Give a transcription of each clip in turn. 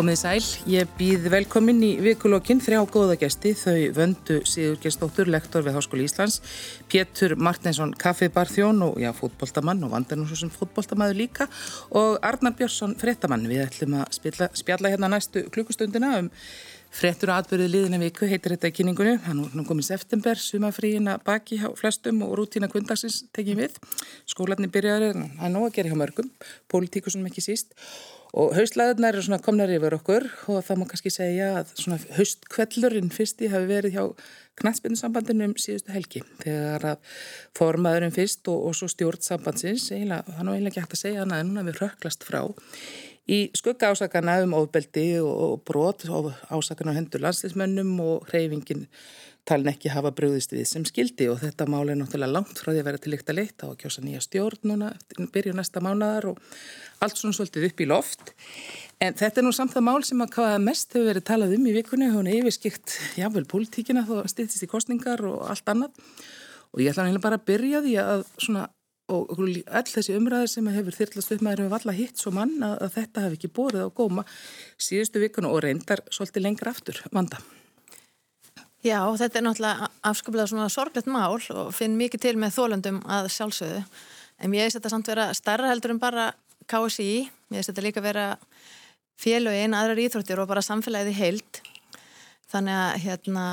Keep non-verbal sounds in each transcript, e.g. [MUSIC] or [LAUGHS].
Komið sæl, ég býð velkomin í vikulokkin þrjá góða gesti, þau vöndu Sigur Gestóttur, lektor við Háskóli Íslands, Pétur Martinsson, kaffibarþjón og já, fótboltamann og sem fótboltamaður líka og Arnar Björnsson, frettamann. Við ætlum að spilla, spjalla hérna næstu klukkustundina um frettur og atbyrðið liðina viku, heitir þetta í kynningunni. Hann er nú komið september, sumafríina baki á flestum og rútína kundagsins tekjum við. Skólarni byrjaður, það er nóg að gera hjá mörgum, pólitíkusum ekki síst og haustlaðurnar eru svona komnar yfir okkur og það má kannski segja að svona haustkvellurinn fyrsti hafi verið hjá knætspinnusambandinu um síðustu helgi. Þegar að formaðurinn fyrst og, og svo stjórn sambandsins eiginlega, er nú eiginlega ekki hægt að segja hana en núna við röklast frá í skugga ásakana um ofbeldi og brot ásakana hendur landslismönnum og hreyfingin talin ekki hafa bröðist við sem skildi og þetta mál er náttúrulega langt frá því að vera til líkt að leita og kjósa nýja stjórn núna, byrju næsta mánadar og allt svona svolítið upp í loft. En þetta er nú samt það mál sem að hvaða mest hefur verið talað um í vikunni, hún er yfirskikt jáfnveil pólitíkina þó stýttist í kostningar og allt annað og ég ætla náttúrulega bara að byrja því að svona og all þessi umræðir sem hefur þyrlast upp maður hefur valla hitt svo mann að þetta hefur ekki bórið á góma síðustu vikuna og reyndar svolítið lengra aftur vanda. Já, þetta er náttúrulega afskaplega svona sorglegt mál og finn mikið til með þólundum að sjálfsögðu. En ég veist þetta samt vera starra heldur en bara KSI. Ég veist þetta líka vera félögin, aðrar íþróttir og bara samfélagið í heild. Þannig að hérna,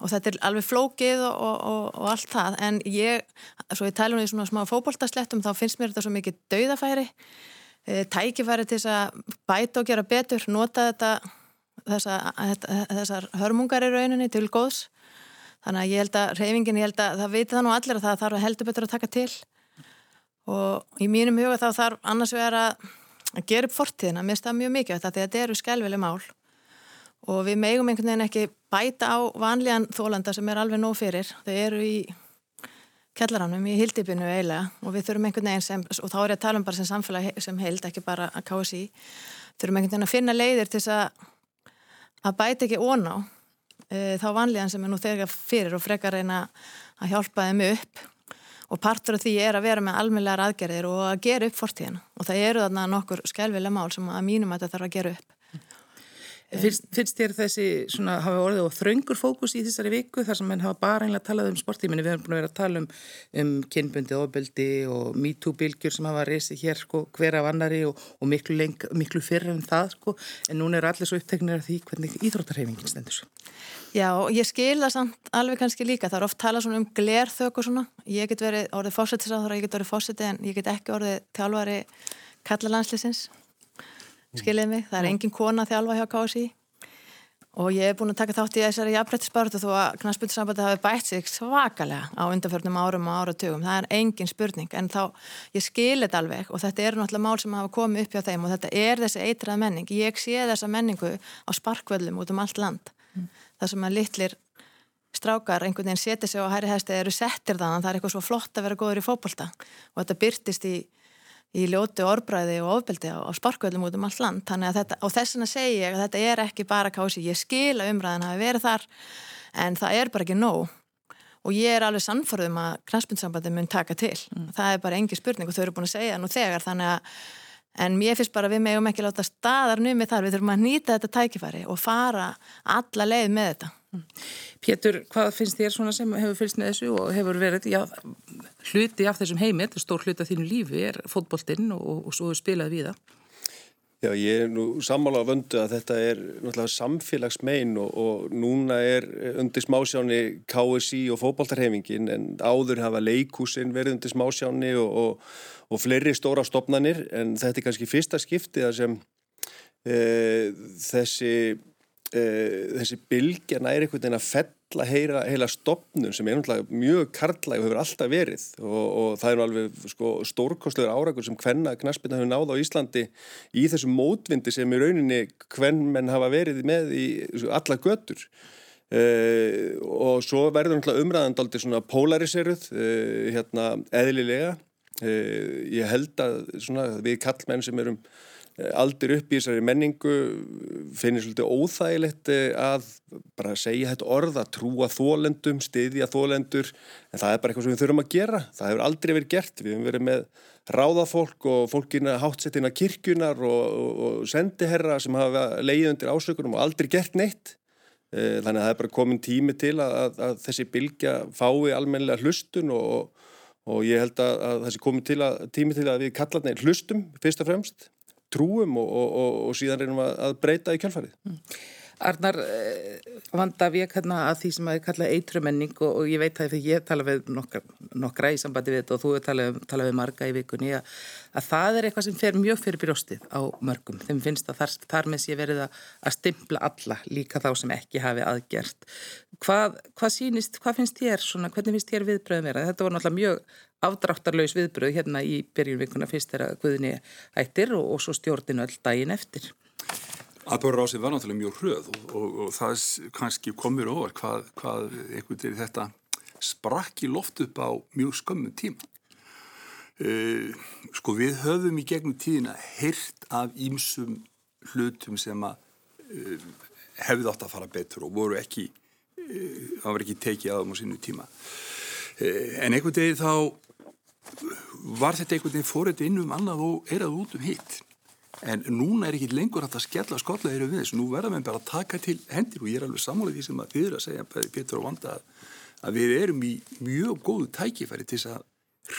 og þetta er alveg flókið og, og, og, allt það. En ég, svo ég tælu nú í svona smá fókbóltaslettum, þá finnst mér þetta svo mikið dauðafæri. Eh, tækifæri til þess að bæta og gera betur, nota þetta þessa, þessar hörmungar í rauninni til góðs. Þannig að ég held að reyfingin, ég held að það veit það nú allir að það þarf heldur betur að taka til. Og í mínum huga þá þarf annars vera að gera upp fortíðina, mér stað mjög mikið þetta því að þetta eru skælveli mál. Og við megum einhvern veginn ekki bæta á vanlíðan þólanda sem er alveg nóg fyrir. Þau eru í kellaránum í hildipinu eiginlega. Og við þurfum einhvern veginn sem, og þá er ég að tala um bara sem samfélag sem heild, ekki bara að kási þurfum einhvern veginn að finna leiðir til þess að að bæta ekki óná e, þá vanlíðan sem er nú þegar fyrir og frekar reyna að hjálpa þeim upp. Og partur af því er að vera með almeinlegar aðgerðir og að gera upp fortíðina. Og það eru þarna nokkur skælvilega mál sem að mínum að þetta þarf að gera upp Fyrst, fyrst þér þessi svona, hafa orðið og þraungur fókus í þessari viku þar sem menn hafa bara einlega talað um sportíminni við hefum búin að vera að tala um, um kynbundið ofbeldi og MeToo-bylgjur sem hafa reysið hér sko, hver af annari og, og miklu, leng, miklu fyrir en það sko, en núna eru allir svo uppteknir af því hvernig íþróttarhefingin stendur. Já, ég skilða samt alveg kannski líka, það er oft talað um glerþök og svona, ég get verið orðið fósettisáður, ég get orðið fósetti en ég get ekki orðið þjálfari kallalandslisins skiljið mig, það er engin kona þjálfa hjá KSI og ég er búin að taka þátt í þessari jafnbrettisbartu þó að knastbyrjusambandi hafi bætt sig svakalega á undanförnum árum og áratugum. Það er engin spurning, en þá ég skilir þetta alveg og þetta eru náttúrulega mál sem hafa komið upp hjá þeim og þetta er þessi eitrað menning. Ég sé þessa menningu á sparkvöldum út um allt land. Mm. þar sem að litlir strákar einhvern veginn setja sig á hæri hæsti eða eru settir þannig að það er eitthvað svo flott að vera góður í fókbalta og þetta byrtist í í ljóti orðbræði og ofbeldi á, á sparkvöldum út um allt land. Þetta, og þess vegna segi ég að þetta er ekki bara kási, ég skila umræðan hafi verið þar en það er bara ekki nóg. Og ég er alveg sannforðum að knastbundsambandi mun taka til. Mm. það er bara engi spurning og þau eru búin að segja nú þegar. Þannig að en mér finnst bara að við meðum ekki láta staðar numið þar, við þurfum að nýta þetta tækifæri og fara alla leið með þetta mm. Pétur, hvað finnst þér svona sem hefur fylgst með þessu og hefur verið já, hluti af þessum heimi, þetta er stór hluti af þínu lífi, er fótboltinn og, og svo spilaði við það? Já, ég er nú sammála á vöndu að þetta er náttúrulega samfélagsmein og, og núna er undir smásjáni KSI og fótboltarhefingin en áður hafa leikúsin verið undir smásjáni og, og fleiri stóra stopnanir en þetta er kannski fyrsta skiptið sem e, þessi Uh, þessi bylgja næri einhvern veginn að fella heila, heila stopnum sem er mjög karlæg og hefur alltaf verið. Og, og það er alveg sko, stórkostlegur árakur sem hvenna knaspina hefur náð á Íslandi í þessum mótvindi sem í rauninni hvenn menn hafa verið með í alla götur. Uh, og svo verður umræðandaldi svona polariseruð uh, hérna eðlilega ég held að svona, við kallmenn sem erum aldir upp í þessari menningu finnir svolítið óþægilegt eh, að bara segja þetta orð að trúa þólendum, stiðja þólendur en það er bara eitthvað sem við þurfum að gera. Það hefur aldrei verið gert, við hefum verið með ráðafólk og fólkina hátsettina kirkjunar og, og, og sendiherra sem hafa leið undir ásökunum og aldrei gert neitt. Eh, þannig að það er bara komin tími til að, að, að þessi bylgja fái almennilega hlustun og, og ég held að, að þessi komin til tími til að við kallarnir hlustum fyrst og fremst trúum og, og, og síðan reynum að, að breyta í kjálfarið. Mm. Arnar, eh, vanda við hérna að því sem að ég kalla eitrumenning og, og ég veit það þegar ég tala við nokkra, nokkra í sambandi við þetta og þú tala, tala við marga í vikunni að, að það er eitthvað sem fer mjög fyrir brjóstið á mörgum. Þeim finnst að þar, þar með sé verið að, að stimpla alla líka þá sem ekki hafi aðgert. Hvað, hvað sínist, hvað finnst þér svona, hvernig finnst þér viðbröðum vera? Þetta var náttúrulega mjög afdráttarlaus viðbröð hérna í byrjunvikuna fyrst þegar Guðni hættir og, og svo stjórninu öll daginn eftir. Aðbörður á sig var náttúrulega mjög hröð og, og, og það kannski komur over hvað, hvað einhvern veginn þetta sprakk í loft upp á mjög skömmum tíma. Uh, sko við höfum í gegnum tíðina hirt af ímsum hlutum sem að uh, hefði átt að fara betur og voru ekki, uh, það var ekki tekið aðum á sínu tíma. En einhvern veginn þá var þetta einhvern veginn fórið inn um annað og er að út um hitt en núna er ekki lengur að það skella skollaðir við þessu, nú verða við bara að taka til hendir og ég er alveg sammálið því sem að þið eru að segja Pétur og Vanda að við erum í mjög góðu tækifæri til að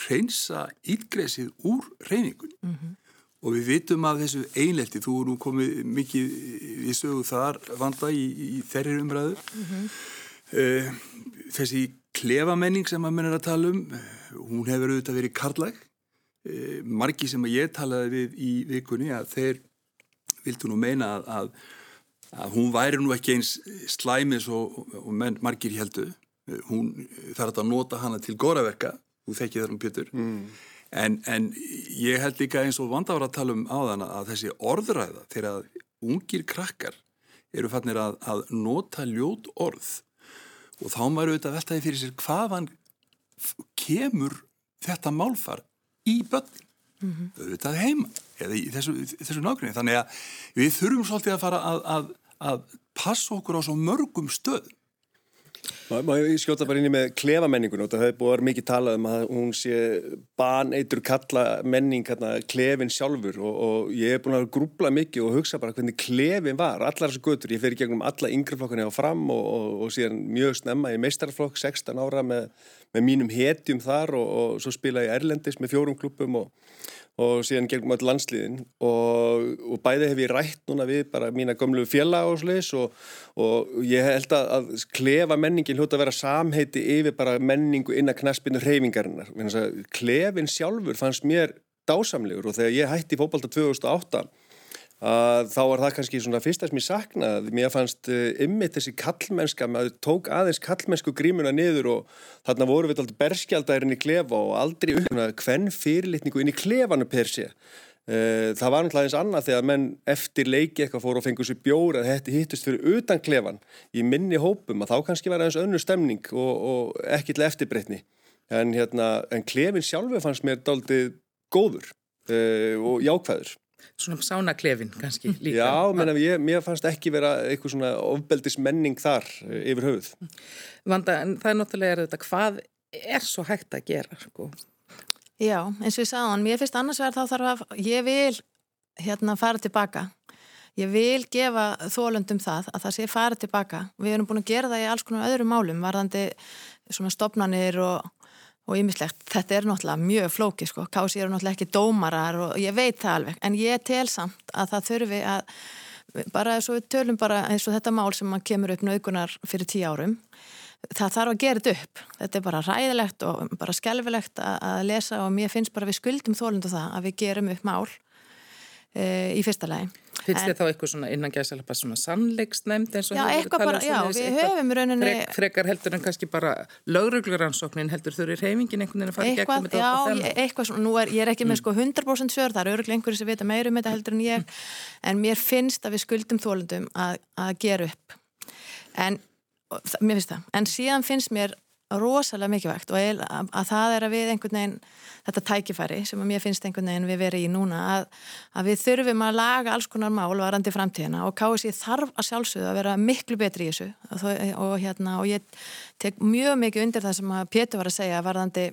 reynsa ílgreysið úr reyningun mm -hmm. og við vitum að þessu einlelti, þú er nú komið mikið í sögu þar Vanda í, í þeirri umræðu mm -hmm. uh, þessi klefamenning sem að menn er að tala um hún hefur auðvitað verið karlæg margi sem að ég talaði við í vikunni að þeir vildu nú meina að, að, að hún væri nú ekki eins slæmis og, og menn, margir heldu hún þarf að nota hana til góraverka, þú þekkið þar um Pjötur mm. en, en ég held líka eins og vanda var að tala um áðan að þessi orðræða þegar ungir krakkar eru fannir að, að nota ljót orð og þá maður auðvitað veltaði fyrir sér hvaðan kemur þetta málfar í börnin mm -hmm. auðvitað heima eða í þessu, þessu nákvæmni þannig að við þurfum svolítið að fara að, að, að passa okkur á svo mörgum stöðum Má ég skjóta bara inn í með klefamenningun og það hefur búið mikið talað um að hún sé baneitur kalla menning hérna, klefin sjálfur og, og ég hef búin að grúbla mikið og hugsa bara hvernig klefin var, allar þessu götur, ég fer í gegnum alla yngreflokkarni á fram og, og, og síðan mjög snemma í meistarflokk, 16 ára með, með mínum hetjum þar og svo spila ég Erlendis með fjórum klubum og og síðan gegnum all landsliðin og, og bæði hef ég rætt núna við bara mína gömlu fjalla ásleis og, og ég held að, að klefa menningin hljóta að vera samheiti yfir bara menningu innan knaspinu hreyfingarinnar. Klefin sjálfur fannst mér dásamlegur og þegar ég hætti fókbalta 2008 að þá var það kannski svona fyrsta sem ég saknaði, mér fannst ymmið eh, þessi kallmennska, maður tók aðeins kallmennsku grímuna niður og þarna voru við alltaf berskjaldærin í klefa og aldrei uppnað hvern fyrirlitningu inn í klefanu per sé. Eh, það var náttúrulega eins annað þegar menn eftir leiki eitthvað fóru og fengur sér bjóra að þetta hittust fyrir utan klefan í minni hópum að þá kannski var aðeins önnu stemning og, og ekki til eftirbreytni. En, hérna, en klefin sjálfu fannst mér daldið góður uh, og jákvæður svona sánaklefin kannski líka. Já, menna, ég, mér fannst ekki vera eitthvað svona ofbeldismenning þar eh, yfir höfuð. Vanda, en það er náttúrulega þetta, hvað er svo hægt að gera? Sko? Já, eins og ég sagði hann, mér finnst annars verð þá þarf að, ég vil hérna fara tilbaka. Ég vil gefa þólundum það að það sé fara tilbaka. Við erum búin að gera það í alls konar öðrum málum, varðandi svona stopnanir og og ýmislegt, þetta er náttúrulega mjög flóki sko, kási eru náttúrulega ekki dómarar og ég veit það alveg, en ég tel samt að það þurfi að bara eins og við tölum bara eins og þetta mál sem kemur upp naukunar fyrir tíu árum það þarf að gera þetta upp. Þetta er bara ræðilegt og bara skelvilegt að lesa og mér finnst bara við skuldum þólundu það að við gerum upp mál e, í fyrsta lagi Finnst þið þá eitthvað svona innan gæðsalapa svona sannleiksnæmt eins og já, eitthvað bara, um já, við höfum rauninni frek, frekar heldur en kannski bara lögregluransóknin heldur þurri reyfingin einhvern veginn að fara gegnum þetta á þennan Já, eitthvað svona, nú er, ég er ekki með mm. sko 100% sör það eru öruglega einhverju sem vita meirum þetta heldur en ég, en mér finnst að við skuldum þólundum að, að gera upp. En, mér finnst það, en síðan finnst mér rosalega mikilvægt og að, að það er að við einhvern veginn, þetta tækifæri sem að mér finnst einhvern veginn við verið í núna að, að við þurfum að laga alls konar mál varandi framtíðina og KSI þarf að sjálfsögðu að vera miklu betri í þessu. Og, og, hérna, og ég tek mjög mikið undir það sem að Pétur var að segja varandi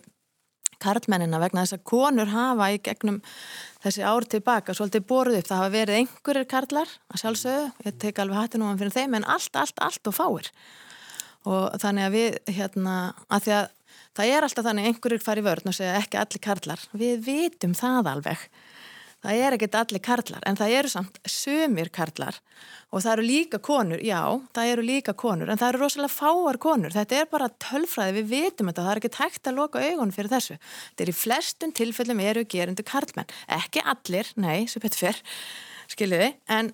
karlmennina vegna þess að konur hafa í gegnum þessi ár tilbaka svolítið boruð upp, það hafa verið einhverjir karlar að sjálfsögðu, ég tek alveg hattin um hann fyrir þeim en allt, allt, allt og fáir og þannig að við hérna, að því að það er alltaf þannig einhverjir fari vörn og segja ekki allir karlar. Við vitum það alveg. Það er ekkert allir karlar en það eru samt sömur karlar. Og það eru líka konur, já, það eru líka konur en það eru rosalega fáar konur. Þetta er bara tölfræði, við vitum þetta það er ekki tækt að loka augun fyrir þessu. Þetta er í flestum tilfellum eru gerendu karlmenn. Ekki allir, nei, sem betur fyrr skiljiði, en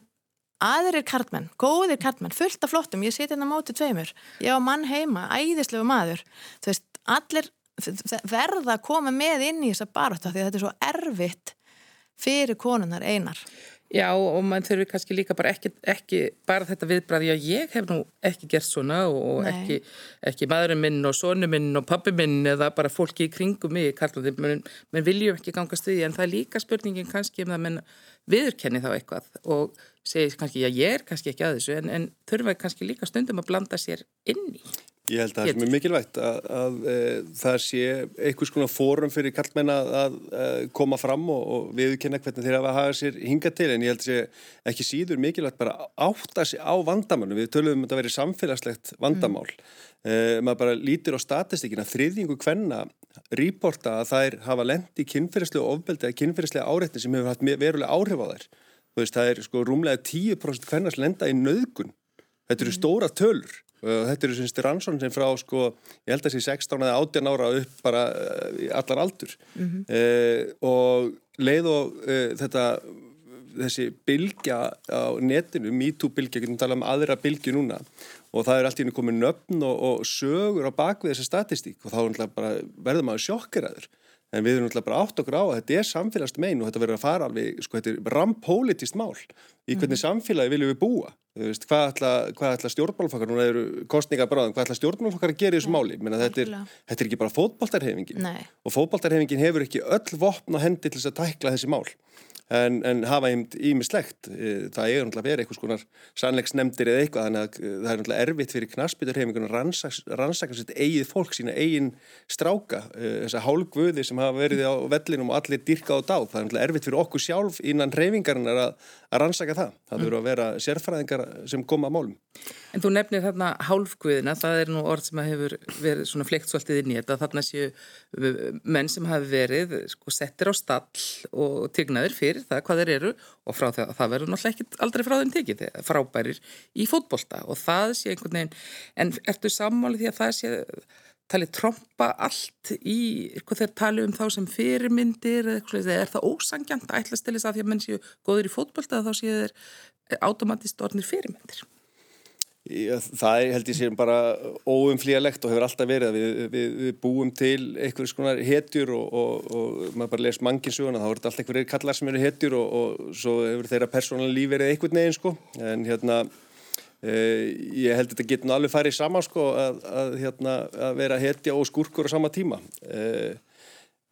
aðrir karlmenn, góðir karlmenn fullt af flottum, ég seti hérna mótið tveimur. Ég á mann heima, æðislegu maður. Þú veist, allir verða að koma með inn í þessa baróta því þetta er svo erfitt fyrir konunar einar. Já og mann þurfi kannski líka bara ekki, ekki bara þetta viðbræði að ég hef nú ekki gert svona og ekki, ekki maðurinn minn og sonu minn og pappi minn eða bara fólki í kringum mig, Karlóði, menn men viljum ekki gangast við en það er líka spurningin kannski um það menn viðurkenni þá eitthvað. Og segi kannski já ég er kannski ekki að þessu en, en þurfa kannski líka stundum að blanda sér inn í. Ég held að það er mikilvægt að, að, að e, það sé einhvers konar fórum fyrir kallmenn að, að e, koma fram og, og viðkenna hvernig þeir hafa að sér hinga til en ég held að sé ekki síður mikilvægt bara átta sig á vandamannu. Við töluðum um að þetta veri samfélagslegt vandamál. Mm. E, maður bara lítir á statistikina þriðjingu hvenna rýporta að þær hafa lendi kynferðislega ofbeldi eða kynferðislega áreitni sem hefur haft verulega áhrif á þær. Veist, það er sko rúmlega 10% hvennast lenda í nöðgun. Þetta eru mm. stóra tölur þetta eru semst rannsókn sem frá sko, ég held að það sé 16 eða 18 ára upp bara uh, allar aldur mm -hmm. eh, og leið og eh, þetta þessi bylgja á netinu MeToo-bylgja, getum talað um aðra bylgju núna og það er allt í henni komið nöfn og, og sögur á bakvið þessa statistík og þá verður maður sjokkeraður en við erum náttúrulega bara átt okkur á að þetta er samfélagst mein og þetta verður að fara alveg, sko, þetta er rampólitist mál. Í hvernig mm. samfélagi viljum við búa? Veist, hvað ætla, ætla stjórnmálfokkar núna eru kostningabráðan, hvað ætla stjórnmálfokkar að gera í þessu máli, Menna, þetta, er, þetta er ekki bara fótballtarhefingin og fótballtarhefingin hefur ekki öll vopn og hendi til þess að tækla þessi mál en, en hafa ímislegt e, það er náttúrulega verið eitthvað skonar sannleiksnemndir eða eitthvað þannig að það er náttúrulega erfitt fyrir knarsbyturhefingun að rannsaka sitt eigið fólk, sína eigin stráka. E, þessa hálgvöði sem hafa verið á vellinum og allir dyrkað á dag það er náttúrulega erfitt fyrir okkur sjálf innan reyfingarinn að, að rannsaka það. Það verður að vera sérfræðingar sem koma að málum. En þú nefnir þarna hálfguðina, það er nú orð sem hefur verið svona fleikt svolítið inn í þetta, þarna séu menn sem hafi verið sko, settir á stall og tignaðir fyrir það hvað þeir eru og frá það, það verður náttúrulega ekki aldrei frá þeim tekið, frábærir í fótbolta og það sé einhvern veginn, en ertu sammálið því að það sé talið tromba allt í, eitthvað þeir tali um þá sem fyrirmyndir eða eitthvað, er það ósangjant að ætla að stila þess að því að menn séu góður í fótbolta þá séu þeir automatist orðnir fyrirmyndir? Það held ég séum bara óumflíalegt og hefur alltaf verið við, við, við búum til einhverjum skonar hetjur og, og, og maður bara les manginsuguna þá er þetta alltaf einhverjir kallar sem eru hetjur og, og svo hefur þeirra persónal líf verið einhvern veginn sko. En hérna e, ég held þetta getur alveg farið saman sko að, að, hérna, að vera hetja og skurkur á sama tíma. E,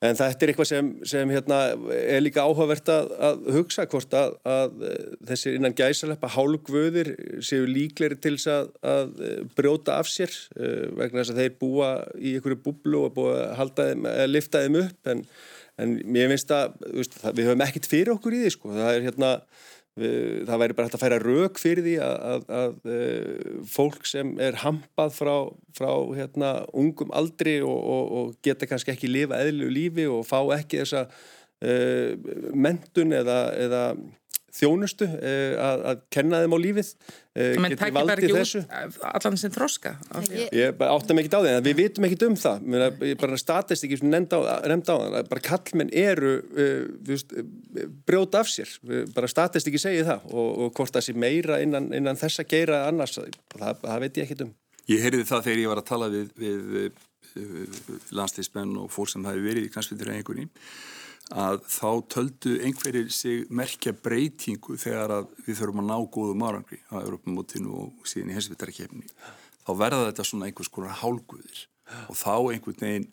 En þetta er eitthvað sem, sem hérna, er líka áhugavert að, að hugsa hvort að, að þessir innan gæsaleppa hálgvöðir séu líkleri til þess að, að brjóta af sér uh, vegna þess að þeir búa í einhverju búblu og búa að, lifta þeim upp en, en mér finnst að við höfum ekkert fyrir okkur í því sko. það er hérna það væri bara hægt að færa rauk fyrir því að, að, að eh, fólk sem er hampað frá, frá hérna, ungum aldri og, og, og geta kannski ekki lifa eðlu lífi og fá ekki þessa uh, mentun eða, eða þjónustu uh, að, að kenna þeim á lífið menn takir bara ekki þessu. út allan sem þroska ég, ég áttum ekki á því en við vitum ekki um það. Menna, bara statist ekki nefnd á, það bara kallmenn eru uh, viðst, brjóta af sér. Bara statist ekki segið það og, og hvort það sé meira innan, innan þessa geira annars, það, það veit ég ekki um. Ég heyrði það þegar ég var að tala við, við landsleismenn og fólk sem hafi verið í knastfyndir einhverjum að þá töldu einhverjir sig merkja breytingu þegar að við þurfum að ná góðum árangri á Europamótinu og síðan í hensvitarakefni þá verða þetta svona einhvers konar hálguðir og þá einhvern veginn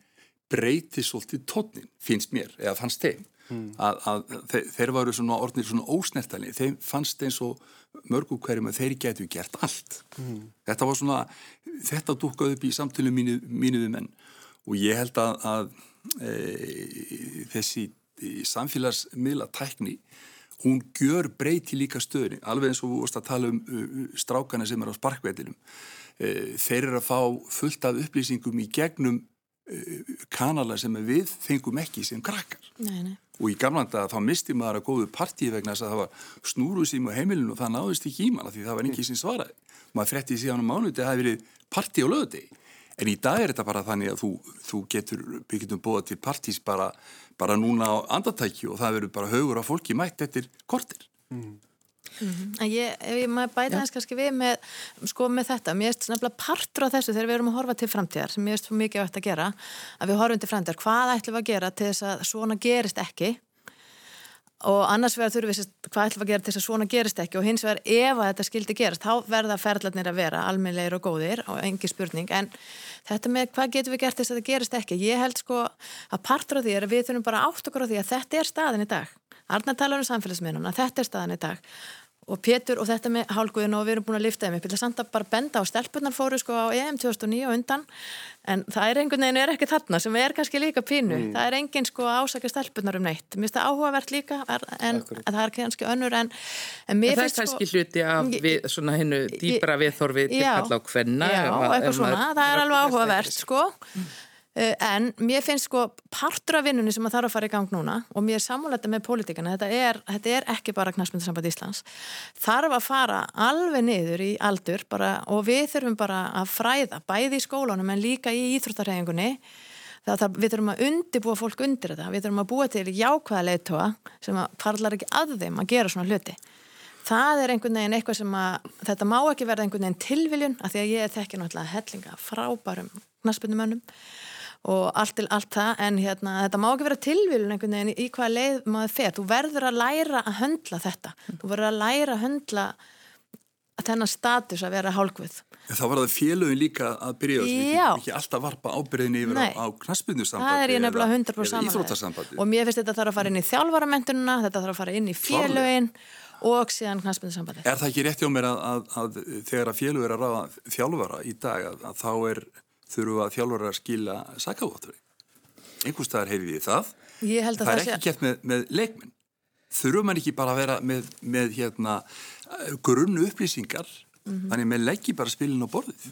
breyti svolítið tónin, finnst mér, eða fannst þeim mm. að, að þeir, þeir varu svona orðnir svona ósnertali, þeim fannst eins og mörgu hverjum að þeir getu gert allt. Mm. Þetta var svona, þetta dúkkaði upp í samtölu mínu, mínu við menn og ég held að, að e, þessi samfélagsmiðla tækni, hún gjör breyti líka stöðni, alveg eins og við vorust að tala um uh, strákana sem er á sparkveldinum. E, þeir eru að fá fullt af upplýsingum í gegnum kanala sem við fengum ekki sem krakkar. Nei, nei. og í gamlanda þá misti maður að góðu partíi vegna þess að það var snúrusím á heimilinu og það náðist ekki í manna því það var ekki sem svaraði. Maður fretti síðan á mánuði að það hefði verið partí á löðdegi en í dag er þetta bara þannig að þú, þú getur byggjum búa til partís bara, bara núna á andartækju og það verður bara högur á fólki mætt eftir kortir mm. Mm -hmm. Ég, ef ég maður bæta hans kannski við með, sko, með þetta, mér erst nefnilega partur á þessu þegar við erum að horfa til framtíðar sem mér erst fyrir mikið átt að gera, að við horfum til framtíðar hvað ætlum við að gera til þess að svona gerist ekki og annars vegar þurfum við hvað ætlum að gera til þess að svona gerist ekki? Og hins vegar ef að þetta skildi gerast, þá verða ferðlarnir að vera almeinleir og góðir og engi spurning. En þetta með hvað getum við gert til þess að þetta gerist ekki, ég held sko að partur á því er að við þurfum bara átt okkur á því að þetta er staðin í dag. Arna talar um samfélagsmiðnuna, þetta er staðan í dag og Pétur og þetta með hálguðin og við erum búin að lifta þeim upp, ég vil samt að bara benda á stelpunar fóru sko á EM 2009 og undan. En það er einhvern veginn er ekki þarna sem er kannski líka pínu, mm. það er engin sko ásaka stelpunar um neitt, mér finnst það áhugavert líka en það er kannski önnur en, en mér finnst sko Það er kannski hluti af við, svona hennu dýbra viðþorfi til kalla á hvenna Já, eitthvað svona, það er alveg áhugavert sko. Mm. Eh, en mér finnst sko partur af vinnunni sem að þarf að fara í gang núna og mér er samúleita með pólitíkana, þetta þetta er ekki bara knastmyndarsamband Íslands, þarf að fara alveg niður í aldur bara, og við þurfum bara að fræða bæði í skólunum en líka í íþróttarhefingunni það, það, við þurfum að undibúa fólk undir þetta, við þurfum að búa til jákvæða leittóa sem að farlar ekki að þeim að gera svona hluti. Það er einhvern veginn eitthvað sem að þetta má ekki verða einhvern veginn tilviljun af því að ég er þekkið náttúrulega hellinga frábærum knastmyndumönnum og allt til allt það en hérna, þetta má ekki vera tilvílun einhvern veginn í hvaða leið maður fer. Þú verður að læra að höndla þetta. Þú verður að læra að höndla að þennan status að vera hálkvið Þá var það félögin líka að byrja ekki alltaf varpa ábyrðinni yfir Nei. á, á knaspinu-sambandi Það er ég nefnilega 100% samanlega og mér finnst þetta þarf að fara inn í þjálfaramentuna þetta þarf að fara inn í félögin og síðan knaspinu-sambandi Er það ekki rétt hjá mér að, að, að þegar að félög er að ráða þjálfara í dag að, að þá er þurfu að þjálfur að skila sakavóttari. Einhvers staðar heyrði ég það. Ég það, það er ekki sé... gert með, með leikminn. Þurfu mann ekki bara að vera með, með hérna, grunnu upplýsingar mm -hmm. þannig með leggi bara spilin á borðið.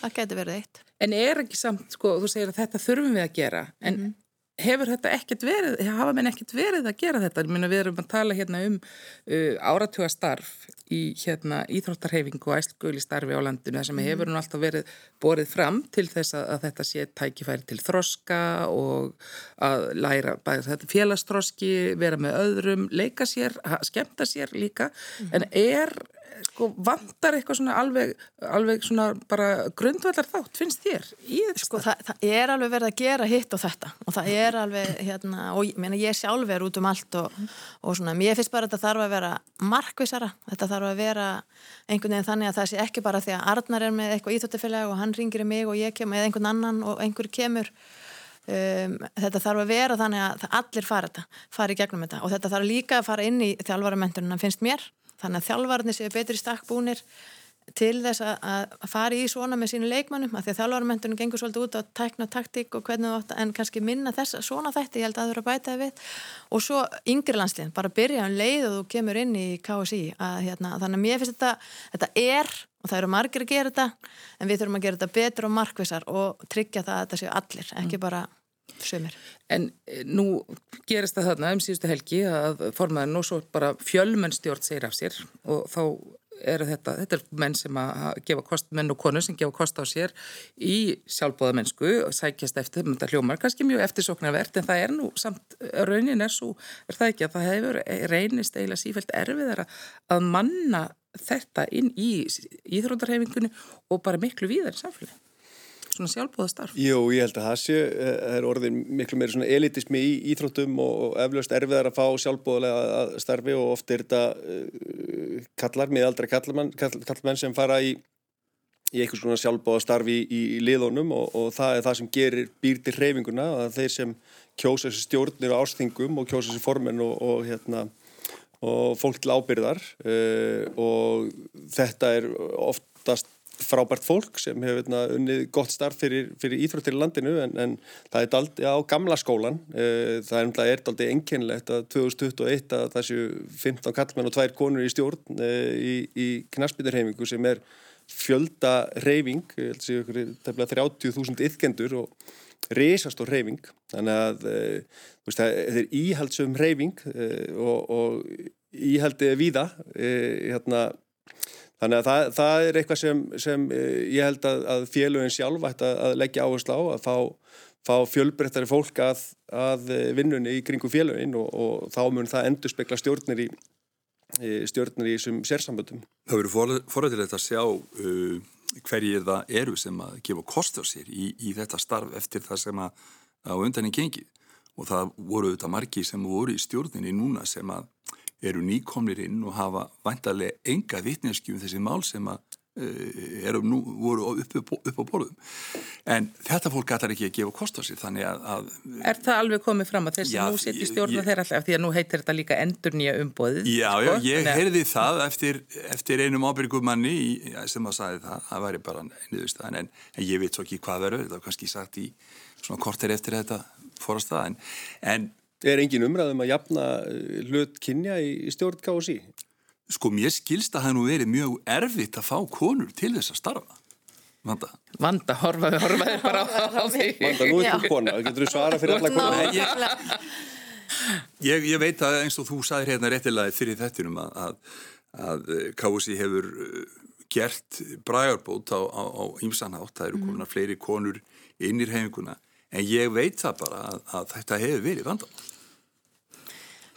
Það getur verið eitt. En er ekki samt, sko, þú segir að þetta þurfum við að gera, en mm -hmm hefur þetta ekkert verið, hafa menn ekkert verið að gera þetta, Minna, við erum að tala hérna um uh, áratuga starf í hérna íþróttarhefingu og æslgöli starfi á landinu þar sem mm. hefur nú alltaf verið borið fram til þess að, að þetta sé tækifæri til þroska og að læra þetta félagstroski, vera með öðrum, leika sér, skemta sér líka, mm. en er sko vandar eitthvað svona alveg, alveg svona bara grundvallar þátt, finnst þér? Sko það, það er alveg verið að gera hitt og þetta. Og það er alveg hérna og ég, ég sjálf er út um allt og, og svona, mér finnst bara að þetta þarf að vera markvisara, þetta þarf að vera einhvern veginn þannig að það sé ekki bara því að Arnar er með eitthvað íþjóttafélag og hann ringir í mig og ég kem eða einhvern annan og einhver kemur. Um, þetta þarf að vera þannig að allir fara þetta, fara í gegnum þetta. Og þetta þarf líka að fara inn í þjálfvaramentunum finnst mér þannig að þjálfarnir séu betri stakkbúnir til þess að fara í svona með sínu leikmannum, af því að þjálfarmendunum gengur svolítið út á tækna taktík og hvernig þú átt en kannski minna þess svona þætti, ég held að það eru að bæta það við. Og svo yngri landsliðin, bara byrja um leið og þú kemur inn í KSI að, hérna, þannig að mér finnst þetta, þetta er og það eru margir að gera þetta en við þurfum að gera þetta betur og markvisar og tryggja það að þetta séu allir, ekki bara Sumir. En eh, nú gerist það þarna um síðustu helgi að formaðin og svo bara fjölmennstjórn segir af sér og þá eru þetta, þetta er menn sem að gefa kost, menn og konur sem gefa kost á sér í sjálfbóða mennsku og sækjast eftir, þetta hljómar kannski mjög eftirsoknarvert en það er nú samt, raunin er svo, er það ekki að það hefur reynist eiginlega sífælt erfiðara að manna þetta inn í íþróndarhefingunni og bara miklu víðar í samfélagi svona sjálfbóðastarf? Jú, ég held að það sé, það eh, er orðin miklu meiri svona elitismi í íþróttum og eflaust erfiðar að fá sjálfbóðlega starfi og oft er þetta uh, kallar, miðaldra kallmenn kall, sem fara í í einhvers konar sjálfbóða starfi í, í liðunum og, og það er það sem gerir býr til hreyfinguna að þeir sem kjósa þessi stjórnir á ástingum og kjósa þessi formen og, og, hérna, og fólk til ábyrðar uh, og þetta er oftast frábært fólk sem hefur hérna, unnið gott starf fyrir, fyrir íþróttir í landinu en, en það er daldi á gamla skólan. Uh, það er daldi enginlegt að 2021 að þessu 15 kallmenn og tvær konur í stjórn uh, í, í knaspinurheimingu sem er fjölda reyfing, er 30.000 yfkendur og reysastór reyfing þannig að e, veist, það er íhaldsum reyfing og, og íhaldi víða. E, hérna, þannig að það, það er eitthvað sem, sem ég held að, að félögin sjálf ætti að, að leggja áherslu á að fá, fá fjölbreyttari fólk að, að vinnunni í kringu félögin og, og þá mun það endur spekla stjórnir í stjórnir í þessum sérsamböndum. Það verður forræðilegt að sjá uh, hverjir það eru sem að gefa kost á sér í, í þetta starf eftir það sem að á undanin gengi og það voru auðvitað margi sem voru í stjórninni núna sem að eru nýkomnir inn og hafa vantarlega enga vittneskjum um þessi mál sem að Eh, eru nú voru upp, upp, upp á borðum en þetta fólk gætar ekki að gefa kost á sér þannig að, að Er það alveg komið fram að þessi nú setjum stjórna þeirra alltaf því að nú heitir þetta líka endur nýja umbóðið Já, já, sko? ég heyrði það eftir, eftir einum ábyrgumanni sem að sagði það, það væri bara einniðustæðan en, en ég veit svo ekki hvað verður þetta var kannski sagt í svona korter eftir þetta fórast það en, en Er engin umræðum að jafna hlut kynja í stjórn KSI? Sko mér skilst að það nú verið mjög erfitt að fá konur til þess að starfa. Vanda. Vanda, horfaði, horfaði bara á, því. Vanda, nú er þú kona, getur þú svara fyrir alla kona? Ég, ég, ég veit að eins og þú sagðir hérna réttilega fyrir þettinum að, að, að KSI hefur uh, gert brægarbót á ímsanhátt, það eru konar fleiri konur innir hefinguna, en ég veit það bara að, að þetta hefur verið vandamál.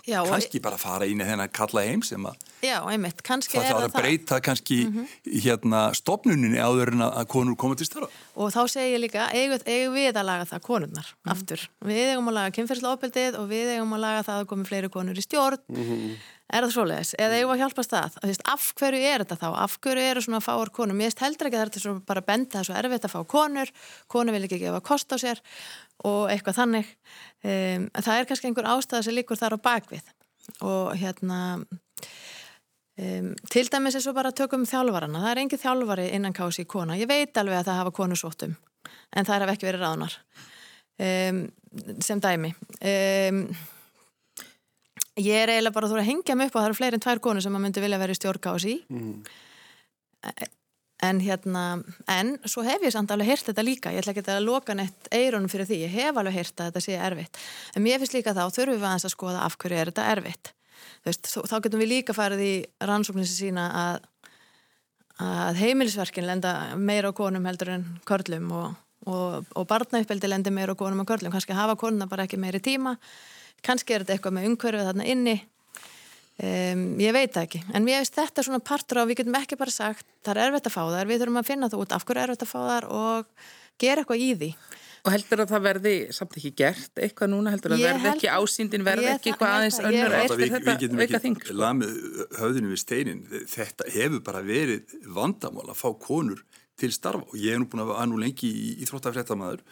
Já, kannski bara fara inn í þennan kalla heim sem að Já, einmitt, kannski það þarf að breyta það. kannski mm -hmm. hérna stopnuninni áður en að konur koma til starfa. Og þá segir ég líka eigum, eigum við að laga það konurnar mm -hmm. aftur. Við eigum að laga kynferðslega ofbeldið og við eigum að laga það að komi fleiri konur í stjórn. Mm -hmm. Er það svoleiðis? Eða eigum að hjálpa stað? Af hverju er þetta þá? Af hverju eru svona fáar konur? Mér veist heldur ekki að þetta er bara að benda það er svo erfitt að fá konur. Konur vil ekki gefa kost á sér og eitthvað þannig. Um, það er kannski einhver ástæða sem líkur þar á bakvið og hérna Um, til dæmis er svo bara að tökum þjálfarana það er engið þjálfari innan kási kona ég veit alveg að það hafa konu svottum en það hafa ekki verið ráðnar um, sem dæmi ég er eiginlega bara að þú að hengja mig upp og það eru fleiri en tvær konu sem maður myndi vilja vera í stjórn kási mm. en hérna en svo hef ég samt alveg heyrt þetta líka. Ég ætla ekki að loka neitt eironum fyrir því. Ég hef alveg heyrt að þetta sé erfitt. En mér finnst líka þá þurfum við aðeins að skoða af hverju er þetta erfitt? Veist, þá getum við líka farið í rannsókninsi sína að, að heimilisverkin lenda meira á konum heldur en körlum og, og, og barnauppeldi lendir meira á konum og körlum. Kannski hafa konuna bara ekki meiri tíma kannski er þetta eitthvað með umhverfið þarna inni. Um, ég veit ekki. En mér veist þetta svona partur á við getum ekki bara sagt það er erfitt að fá þar, við þurfum að finna það út af hverju er erfitt að fá þar og gera eitthvað í því. Og heldur að það verði samt ekki gert eitthvað núna, heldur að verði ekki ásýndin, verði ekki eitthvað aðeins önnur eftir við, þetta við auka þing? Við lamið höfðinu við steinin, þetta hefur bara verið vandamál að fá konur til starfa. Og ég hef nú búin að vera nú lengi í Íþróttafréttamaður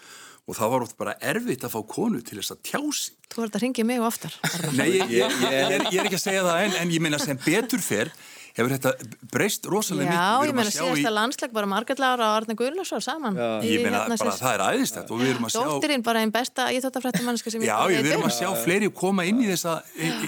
og það var oft bara erfitt að fá konu til þess að tjási. Þú verður að ringja mig oftar. Nei, ég, ég, ég, ég er ekki að segja það en, en ég meina sem betur fer hefur þetta breyst rosalega mikið. Já, ég meina síðasta í... landsleik bara margarlega á Arne Guðlarsson saman. Já. Ég meina hérna bara það er aðeinstætt og við erum að sjá... Dóttirinn bara einn besta íþóttafrættumanniska sem ég Já, við erum að sjá fleiri koma inn í, þessa,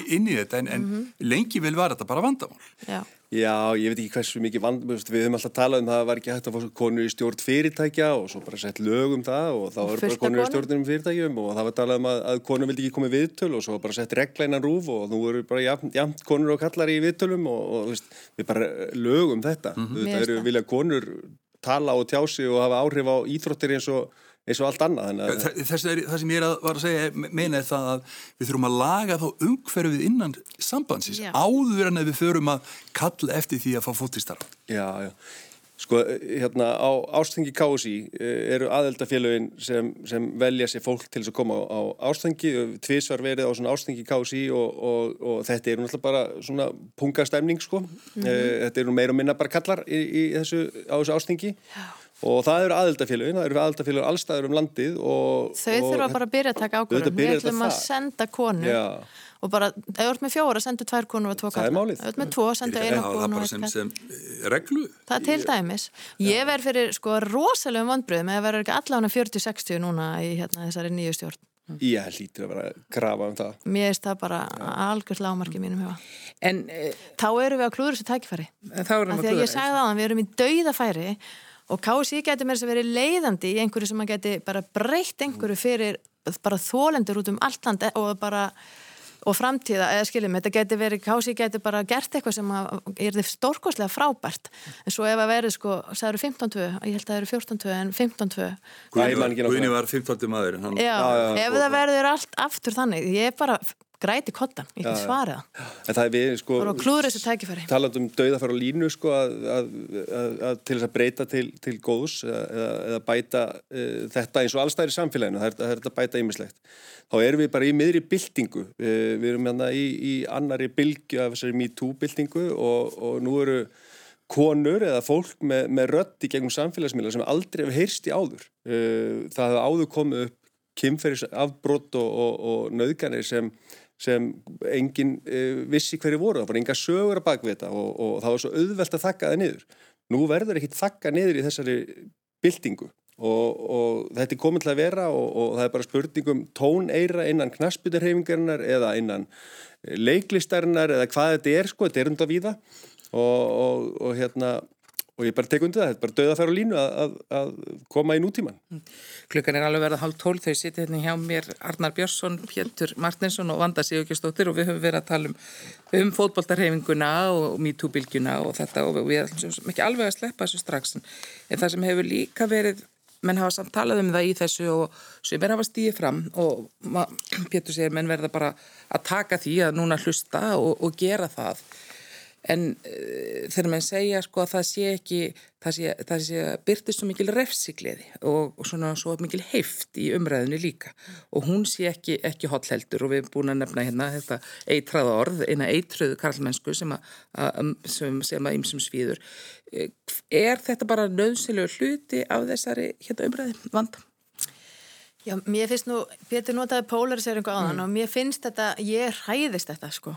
inn í þetta en, en mm -hmm. lengi vel var þetta bara vandamál. Já. Já, ég veit ekki hversu mikið vand, við höfum alltaf talað um það að það var ekki hægt að fá konur í stjórn fyrirtækja og svo bara sett lög um það og þá var bara konur í stjórnum fyrirtækjum og það var talað um að, að konur vildi ekki koma í viðtöl og svo bara sett reglæna rúf og nú eru bara jafn, jafn konur og kallar í viðtölum og, og veist, við bara lög um þetta. Mm -hmm. Það eru vilja konur tala og tjási og hafa áhrif á íþróttir eins og eins og allt annað. Þess er, það sem ég er að, var að segja, meina er það að við þurfum að laga þá umhverfið innan sambandsins já. áður en að við þurfum að kalla eftir því að fá fóttistarf. Já, já. Sko, hérna á ástengi KSI eh, eru aðeldafélögin sem, sem velja sér fólk til þess að koma á, á ástengi, tvísvar verið á svona ástengi KSI og, og, og þetta eru náttúrulega bara svona pungastemning sko, mm -hmm. þetta eru meira og minna bara kallar í, í þessu, á þessu ástengi Já. Og það eru aðeldafélögin, það eru aðeldafélögin allstaður um landið og... Þau þurfa bara að byrja að taka ákvörðum, við ætlum að senda konu Já og bara, ef þú ert með fjóra, sendu tvær konur og tvo kalla. Það er. Ef þú ert með tvo, sendu einu konu og það er bara sem, sem eh, reglu. Það er til dæmis. Ég verð fyrir sko rosalegum vandbröðum eða verður ekki allavega 40-60 núna í hérna, þessari nýju stjórn. Ég hlýtur að vera að grafa um það. Mér finnst það bara algjörð lámarki mínum hefa. En e... þá erum við á klúður þessu tækifæri. Þá erum við á klúður þessu. Ég sagði það að við erum í dauðafæri og KSI getur með þess að vera leiðandi í einhverju sem að geti bara breytt einhverju fyrir bara þólendur út um allt land og bara og framtíða, eða skiljum, þetta getur verið kási getur bara gert eitthvað sem er stórkoslega frábært. En svo ef að verið sko, það eru 15-2 ég held að það eru 14-2 en 15-2 Guðni var 15 maður hann... Já, já, já, ef það verður allt aftur þannig, ég er bara græti kottan, ég get svariða en það er við sko klúður þessu tækifæri. taland um dauðafæra og línu sko að, að, að, til þess að breyta til, til góðs eða, eða bæta uh, þetta eins og allstæðir í samfélaginu það er, það er þetta bæta ýmislegt. Þá erum við bara í miðri byltingu. Uh, við erum hérna í, í annari bylgu af þessari MeToo byltingu og, og nú eru konur eða fólk með, með rött í gegnum samfélagsmiðla sem aldrei hefur heyrst í áður. Uh, það hefur áður komið upp kynferðis afbrott og, og, og nöðganir sem sem enginn uh, vissi hverju voru, það var enga sögur að þetta og, og það var svo auðvelt að þakka það niður. Nú verður ekki þakka niður í þessari byltingu og, og þetta er komið til að vera og, og það er bara spurningum tóneira innan knaspbytarhefingarinnar eða innan leiklistarinnar eða hvað þetta er sko, þetta er unda víða og hérna og ég bara tek undir það, þetta er bara döða að fara á línu að, að, að koma í nútíman. Mm. Klukkan er alveg verið hálf tól, þau sittir hérna hjá mér Arnar Björnsson, Pétur Martinsson og Vanda Sigurkjastóttir og við höfum verið að tala um, um fótboltarhefinguna og MeToo-bylgjuna og þetta og við erum ekki alveg að sleppa þessu strax en það sem hefur líka verið, menn hafa samt talað um það í þessu og sem er að hafa stíðið fram og Pétur segir menn verða bara að taka því að núna hlusta og, og gera það en uh, þegar maður segja sko að það sé ekki það sé, það sé byrtist svo mikil refsigliði og, og svona svo mikil heift í umræðinu líka og hún sé ekki, ekki hotheldur og við erum búin að nefna hérna þetta eitraða orð, eina eitröðu karlmennsku sem að, að sem, sem að ymsum svíður eh, er þetta bara nöðsilegu hluti af þessari hérna umræði vanda? Já, mér finnst nú, Pétur notaði polariseringu á þann mm. og mér finnst þetta, ég hræðist þetta sko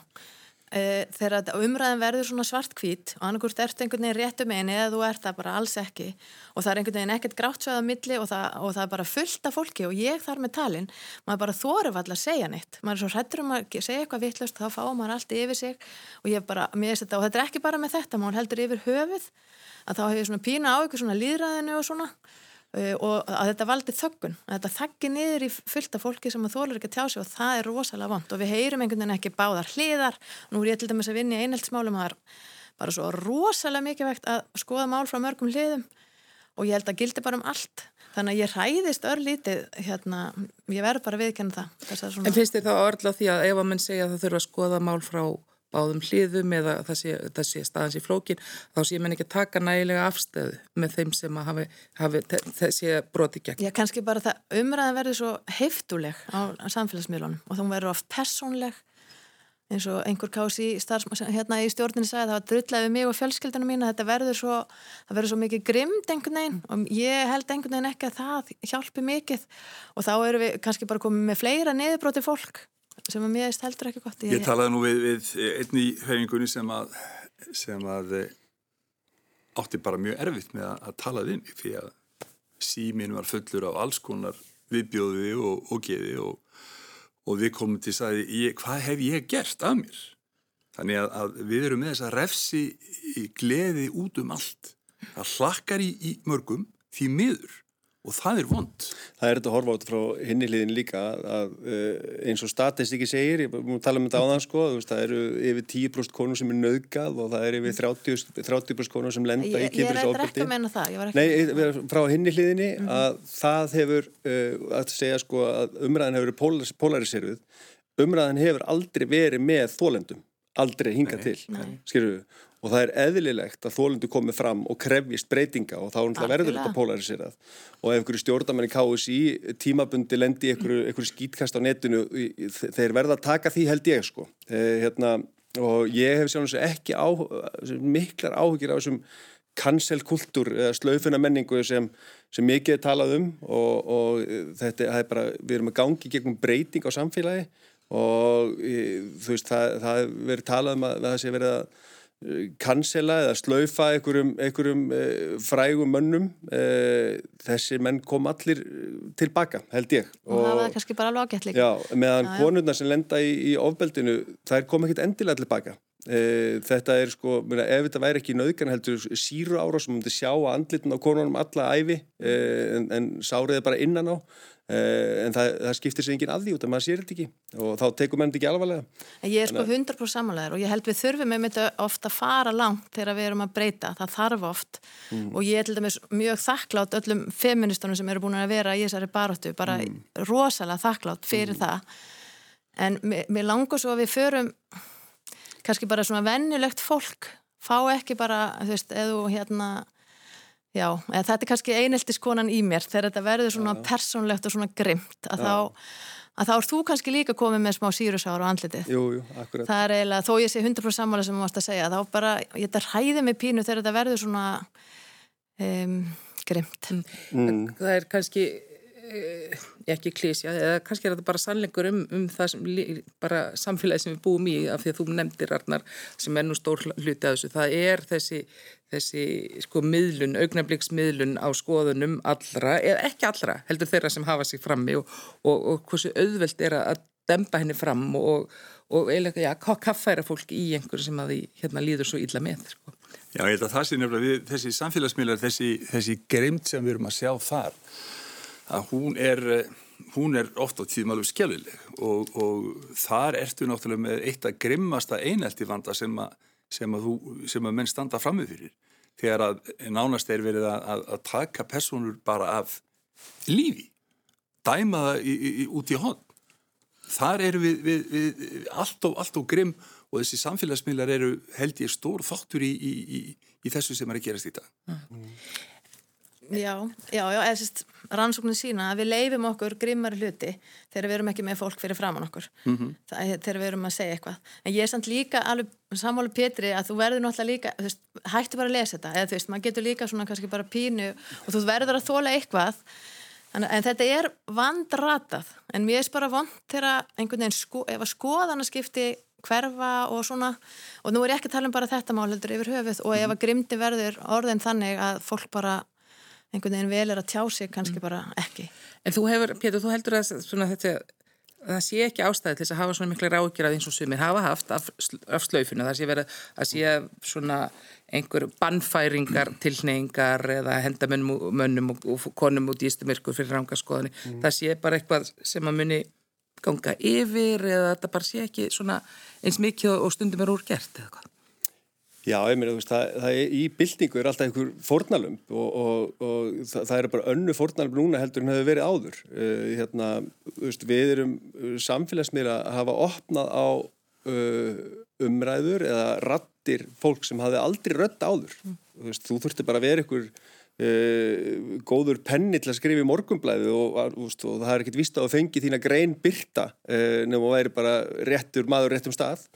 Uh, þegar umræðin verður svona svartkvít og annarkurt ert einhvern veginn réttu meini eða þú ert það bara alls ekki og það er einhvern veginn ekkert gráttsvæða milli og það, og það er bara fullt af fólki og ég þar með talin maður bara þóru vall að segja neitt. Maður er svo hrættur um að segja eitthvað vittlust þá fá maður allt yfir sig og ég bara, mér veist þetta og þetta er ekki bara með þetta, maður heldur yfir höfuð að þá hefur svona pína á ykkur svona líðræðinu og svona og að þetta valdi þöggun að þetta þaggi niður í fullta fólki sem að þólur ekki að tjá sig og það er rosalega vond og við heyrum einhvern veginn ekki báðar hliðar. Nú er ég til dæmis að vinna í einheltsmálum það er bara svo rosalega mikið vegt að skoða mál frá mörgum hliðum. Og ég held að gildi bara um allt. Þannig að ég ræðist örlítið hérna, ég verður bara viðkenna það. En finnst þið þá örla því að ef að mann segja að það þurfa að skoða mál frá báðum hliðum eða það sé, það sé staðans í flókin þá sé mann ekki taka nægilega afstöðu með þeim sem að hafi, hafi þessi broti gegn. Já, kannski bara það umræðan verður svo heftuleg á samfélagsmiðlunum og þá verður oft personleg eins og einhver kási hérna í stjórninu sagði það var drullega við mig og fjölskyldunum mín þetta verður svo, verður svo mikið grimd einhvern veginn og ég held einhvern veginn ekki að það hjálpi mikið og þá eru við kannski bara komið með fleira niðurbróti fólk sem að mér eist heldur ekki gott Ég, ég talaði nú við, við einn í höfingunni sem að, sem að eh, átti bara mjög erfitt með að, að tala við mig því að símin var fullur af alls konar viðbjóði og, og geði og, og við komum til að sagði hvað hef ég gert af mér? Þannig að, að við erum með þess að refsi gleði út um allt. Það hlakkar í, í mörgum því miður og það er vond. Það er þetta að horfa át frá hinni hliðin líka að uh, eins og statistíki segir, ég múið tala um þetta á þann sko, veist, það eru yfir 10% konur sem er nöðgað og það eru yfir 30%, 30 konur sem lenda ég, í kynfyrir sókvöldi. Ég er ekki að menna það. Nei, frá hinni hliðinni mm -hmm. að það hefur, uh, að segja sko að umræðin hefur verið polariseruð, umræðin hefur aldrei verið með þólendum, aldrei hingað til, skiljuðu og það er eðlilegt að þólundi komið fram og krefjist breytinga og þá verður þetta polariserað og ef einhverju stjórnarmenni KSI tímabundi lendi í einhverju skýtkast á netinu þeir verða að taka því held ég sko. Eh, hérna, og ég hef sjálfins ekki á, miklar áhugir á þessum kanselkultúr eða slaufuna menningu sem, sem mikið er talað um. Og, og þetta er bara, við erum að gangi gegnum breyting á samfélagi. Og þú veist, það, það verður talað um að það sé verið að kansela eða slaufa einhverjum, einhverjum e, frægum mönnum. E, þessi menn kom allir tilbaka held ég. Og, og það var kannski bara alveg ágætt líka meðan konurna sem lenda í, í ofbeldinu þær kom ekkit endilega tilbaka þetta er sko, myrna, ef þetta væri ekki nöðgan heldur síru ára sem myndi sjá að andlitin á konunum alla æfi e, en, en sáriði bara innan á Eh, en það, það skiptir sér enginn að því út af maður sér þetta ekki og þá tekum maður þetta ekki alvarlega Ég er sko 100% samanlegar og ég held við þurfum með þetta ofta að fara langt þegar við erum að breyta, það þarf oft mm. og ég er til dæmis mjög þakklátt öllum feministunum sem eru búin að vera í þessari baróttu, bara mm. rosalega þakklátt fyrir mm. það en mér langur svo að við förum kannski bara svona vennilegt fólk fá ekki bara, þú veist, eða hérna Já, þetta er kannski eineltiskonan í mér þegar þetta verður svona já. persónlegt og svona grimt að þá, að þá er þú kannski líka komið með smá sírusára á andlitið. Jú, jú, akkurat. Það er eiginlega, þó ég sé 100% sammála sem þú varst að segja, þá bara, ég þetta ræði mig pínu þegar þetta verður svona um, grimt. Mm. Það er kannski Eh, ekki klísja, eða kannski er þetta bara sannleikur um, um það sem bara samfélagi sem við búum í af því að þú nefndir Arnar sem er nú stór hluti að þessu, það er þessi, þessi sko miðlun, augnabliksmiðlun á skoðunum allra, eða ekki allra heldur þeirra sem hafa sig frammi og, og, og hversu auðvelt er að dempa henni fram og, og eiginlega, já, kaffæra fólk í einhverju sem að því hérna líður svo illa með sko. Já, ég held að það sé nefnilega við, þessi samfélagsmiðlar, þessi, þessi greimt sem við erum að sjá þar að hún er, hún er ofta tíðum alveg skjálfileg og, og þar ertu náttúrulega með eitt að grimmasta einelti vanda sem að, sem að, þú, sem að menn standa framið fyrir þegar að nánast er verið að, að taka personur bara af lífi, dæma það í, í, út í hon. Þar eru við, við, við allt og, allt og grimm og þessi samfélagsmiðlar eru held ég stór þáttur í, í þessu sem er að gerast í dag. Mm. Já, já, já, eða sérst rannsóknin sína að við leifum okkur grimmari hluti þegar við erum ekki með fólk fyrir framann okkur. Mm -hmm. er, þegar við erum að segja eitthvað. En ég er samt líka alveg sammálu Petri að þú verður náttúrulega líka veist, hættu bara að lesa þetta, eða þú veist, maður getur líka svona kannski bara pínu og þú verður að þóla eitthvað. En, en þetta er vandratað, en mér er bara vond þegar einhvern veginn sko, ef að skoðana skipti hverfa og svona. Og nú er ég ekki að tala um bara þetta mál heldur yfir höfuð og ef að grimdi verður orðin þannig að fólk bara einhvern veginn vel er að tjá sig kannski mm. bara ekki. En þú hefur, Pétur, þú heldur að svona, þetta, það sé ekki ástæði til þess að hafa svona mikla rákjörað eins og sumir hafa haft af, af slaufinu, það sé verið að sé svona einhver bannfæringar, tilneyingar eða henda mönnum, mönnum og, og konum út í ístumirkur fyrir rángaskoðinni. Mm. Það sé bara eitthvað sem að muni ganga yfir eða þetta bara sé ekki svona eins mikið og stundum er úr gert eða hvað. Já, ég meina, það, það er, í byltingu er alltaf einhver fornalump og, og, og það, það er bara önnu fornalump núna heldur en hefur verið áður. Uh, hérna, veist, við erum samfélagsmiðla að hafa opnað á uh, umræður eða rattir fólk sem hafi aldrei rött áður. Mm. Veist, þú þurfti bara að vera einhver uh, góður penni til að skrifa í morgumblæðu og, og það er ekkert vist á að fengi þína grein byrta nefnum að væri bara réttur maður réttum stað.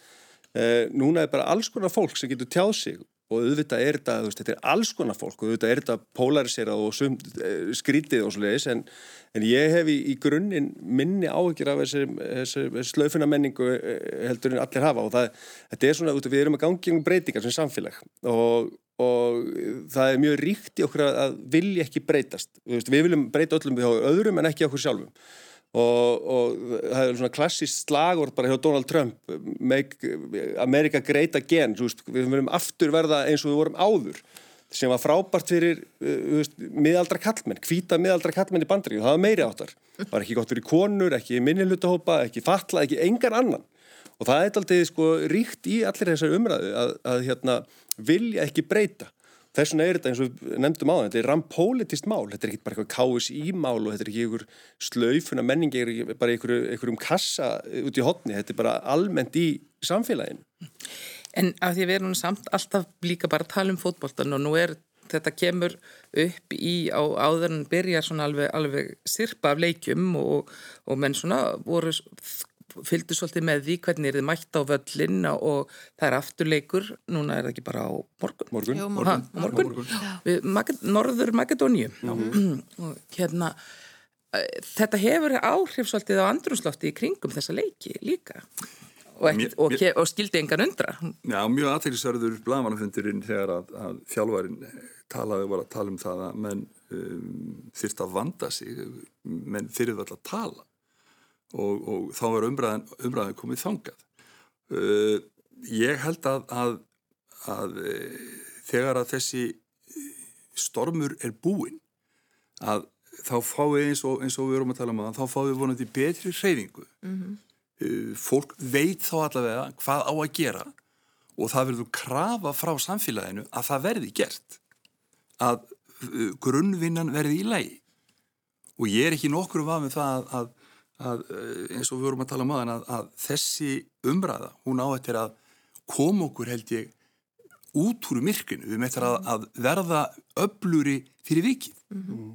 Eh, núna er bara alls konar fólk sem getur tjáð sig og auðvitað er þetta, veist, þetta er alls konar fólk og auðvitað er þetta polariserað og sum, eh, skrítið og svoleiðis en, en ég hef í, í grunninn minni áhugir af þessi, þessi, þessi slöfuna menningu eh, heldur en allir hafa og það, þetta er svona, við erum að gangi um breytingar sem samfélag og, og það er mjög ríkt í okkur að vilja ekki breytast, við viljum breyta öllum við á öðrum en ekki okkur sjálfum Og, og það er svona klassist slagur bara hjá Donald Trump make America great again veist, við verðum aftur verða eins og við vorum áður sem var frábært fyrir uh, miðaldra kallmenn, hvita miðaldra kallmenn í bandringu, það var meiri áttar það var ekki gott fyrir konur, ekki minnilutahópa ekki fatla, ekki engan annan. Og það er alltaf sko, ríkt í allir þessar umræðu að, að hérna, vilja ekki breyta Þess vegna er þetta eins og nefndum á það, þetta er rampólitist mál, þetta er ekki bara eitthvað KSI-mál og þetta er ekki einhver slaufuna menningi, bara einhverjum kassa út í hotni, þetta er bara almennt í samfélaginu. En af því við erum samt alltaf líka bara að tala um fótboltan og nú er þetta kemur upp í á áður en byrjar svona alveg, alveg sirpa af leikjum og, og menn svona voru fylgdu svolítið með því hvernig er þið mætt á völlin og það er afturleikur, núna er það ekki bara á morgun. Morgun. Jú, morgun. Ha, morgun. morgun. Magad, Norður Makedóníu [CLEARS THROAT] og hérna þetta hefur áhrif svolítið á andrumslótti í kringum þessa leiki líka og, ekki, og, mér, og skildi engan undra. Já, mjög aðtækisverður blagamannafundurinn þegar að, að þjálfarin talaði var að tala um það að menn um, þurft að vanda sig menn þurfið alltaf að tala og, og þá er umræðin, umræðin komið þangað. Uh, ég held að, að, að uh, þegar að þessi stormur er búinn að þá fáið eins og, eins og við erum að tala um að þá fáið vonandi betri hreyfingu. Mm -hmm. uh, fólk veit þá allavega hvað á að gera og það verður krafa frá samfélaginu að það verði gert. Að grunnvinnan verði í lægi. Og ég er ekki nokkur um að með það að, að eh, eins og við vorum að tala um aðan að, að þessi umræða, hún á þetta að koma okkur held ég út úr myrkinu, við meðtar að, að verða öbluri fyrir vikið. Mm -hmm.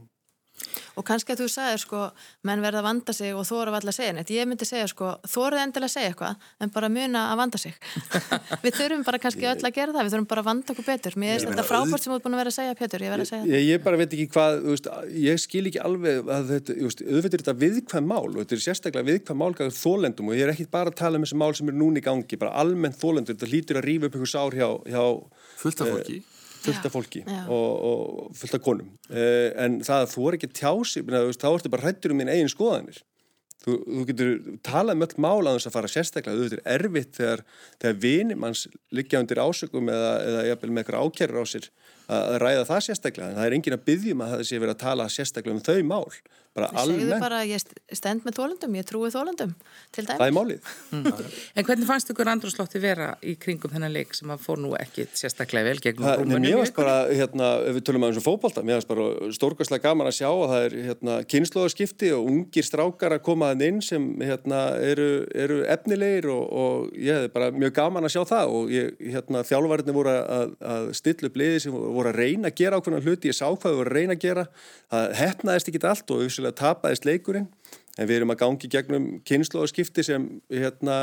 Og kannski að þú sagir sko, menn verða að vanda sig og þóra alltaf að segja neitt. Ég myndi segja sko, þóraði endilega að segja eitthvað, en bara muna að vanda sig. [LAUGHS] við þurfum bara kannski öll að gera það, við þurfum bara að vanda okkur betur. Mér er þetta frábært sem þú er búin að vera að segja, Pétur, ég verði að segja það. Ég, ég bara veit ekki hvað, veist, ég skil ekki alveg að þetta, auðvitað er þetta viðkvæm mál og þetta er sérstaklega viðkvæm mál gæðið þólendum og ég er ekki bara að tala um þessi mál sem er núni í gangi, bara almennt þólendur, þetta hlýtur að rífa upp einhver sár hjá, hjá fullt af eh, fólki fullt af fólki og, og fullt af konum. Uh, en það að þú er ekki tjási þá ertu bara hrættur um þín eigin skoðanir. Þú, þú getur talað öll mála að þess að fara sérstaklega, þú veitur erfitt þegar, þegar vinimanns liggja undir ásökum eða, eða jafnvel með eitthvað ákjærur á sér að ræða það sérstaklega en það er engin að byggjum að það sé verið að tala sérstaklega um þau mál bara almennt. Segðu bara ég stend með þólundum, ég trúi þólundum til dæmis. Það er málið. Mm. en hvernig fannst ykkur andrúrslótti vera í kringum þennan leik sem að fór nú ekki sérstaklega vel gegn Rúmuni? Mér varst bara, hérna, ef við tölum að eins og fókbalta, mér varst bara stórkværslega gaman að sjá að það er hérna, kynnslóðarskipti og ungir strákar að koma þann inn sem hérna, eru, eru efnilegir og, og ég hef bara mjög gaman að sjá það og ég, hérna, þjálfvarðinni voru að, að stilla upp liði sem voru að reyna að gera ákveðna hluti, ég sá hvað þau voru að reyna að gera, það hefnaðist ekki allt og vissulega tapaðist leikurinn. En við erum að gangi gegnum kynslu og skipti sem hérna,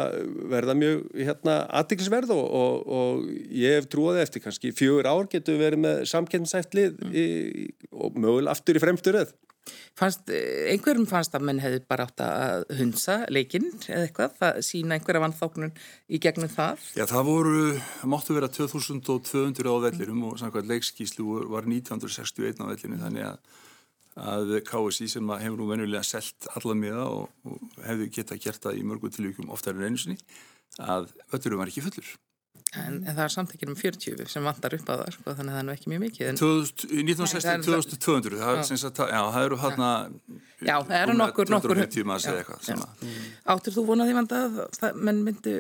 verða mjög hérna, aðdeklisverð og, og, og ég hef trúið eftir kannski. Fjögur ár getur við verið með samkynnsæft lið mm. og mögulega aftur í fremsturöð Fannst, einhverjum fannst að menn hefði bara átt að hunsa leikinn eða eitthvað, það sína einhverja vannþóknun í gegnum það? Já, það voru, það máttu vera 2200 á vellirum og samkvæmt leikskíslu var 1961 á vellinu þannig að að KSI sem hefur nú venulega selgt alla miða og, og hefðu geta gert það í mörgu tilvíkum oftar en einu sinni að völdurum var ekki fullur. En, en það er samtækjum um 40 sem vantar upp að það, sko, þannig að það er nú ekki mjög mikið. En... 1960-2200, það, það eru hann að... Já, það eru nokkur... nokkur Áttur þú vonaði vanda að menn myndi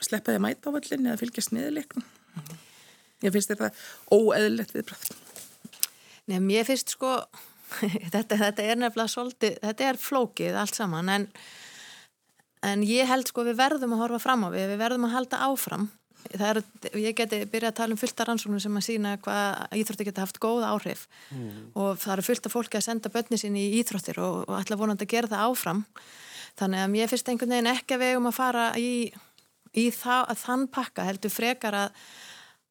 sleppa því að mæta á völlin eða fylgjast niðurleiknum? Ég finnst þetta óeðlilegt viðbröð. Nei, mér finnst sko [LAUGHS] þetta, þetta er nefnilega svolítið, þetta er flókið allt saman en, en ég held sko við verðum að horfa fram á við, við verðum að halda áfram Er, ég geti byrjað að tala um fullta rannsóknum sem að sína hvað íþrótti geta haft góða áhrif mm. og það eru fullta fólki að senda börni sín í íþróttir og, og ætla vonandi að gera það áfram þannig að mér finnst einhvern veginn ekki að vegum að fara í, í það, þann pakka heldur frekar að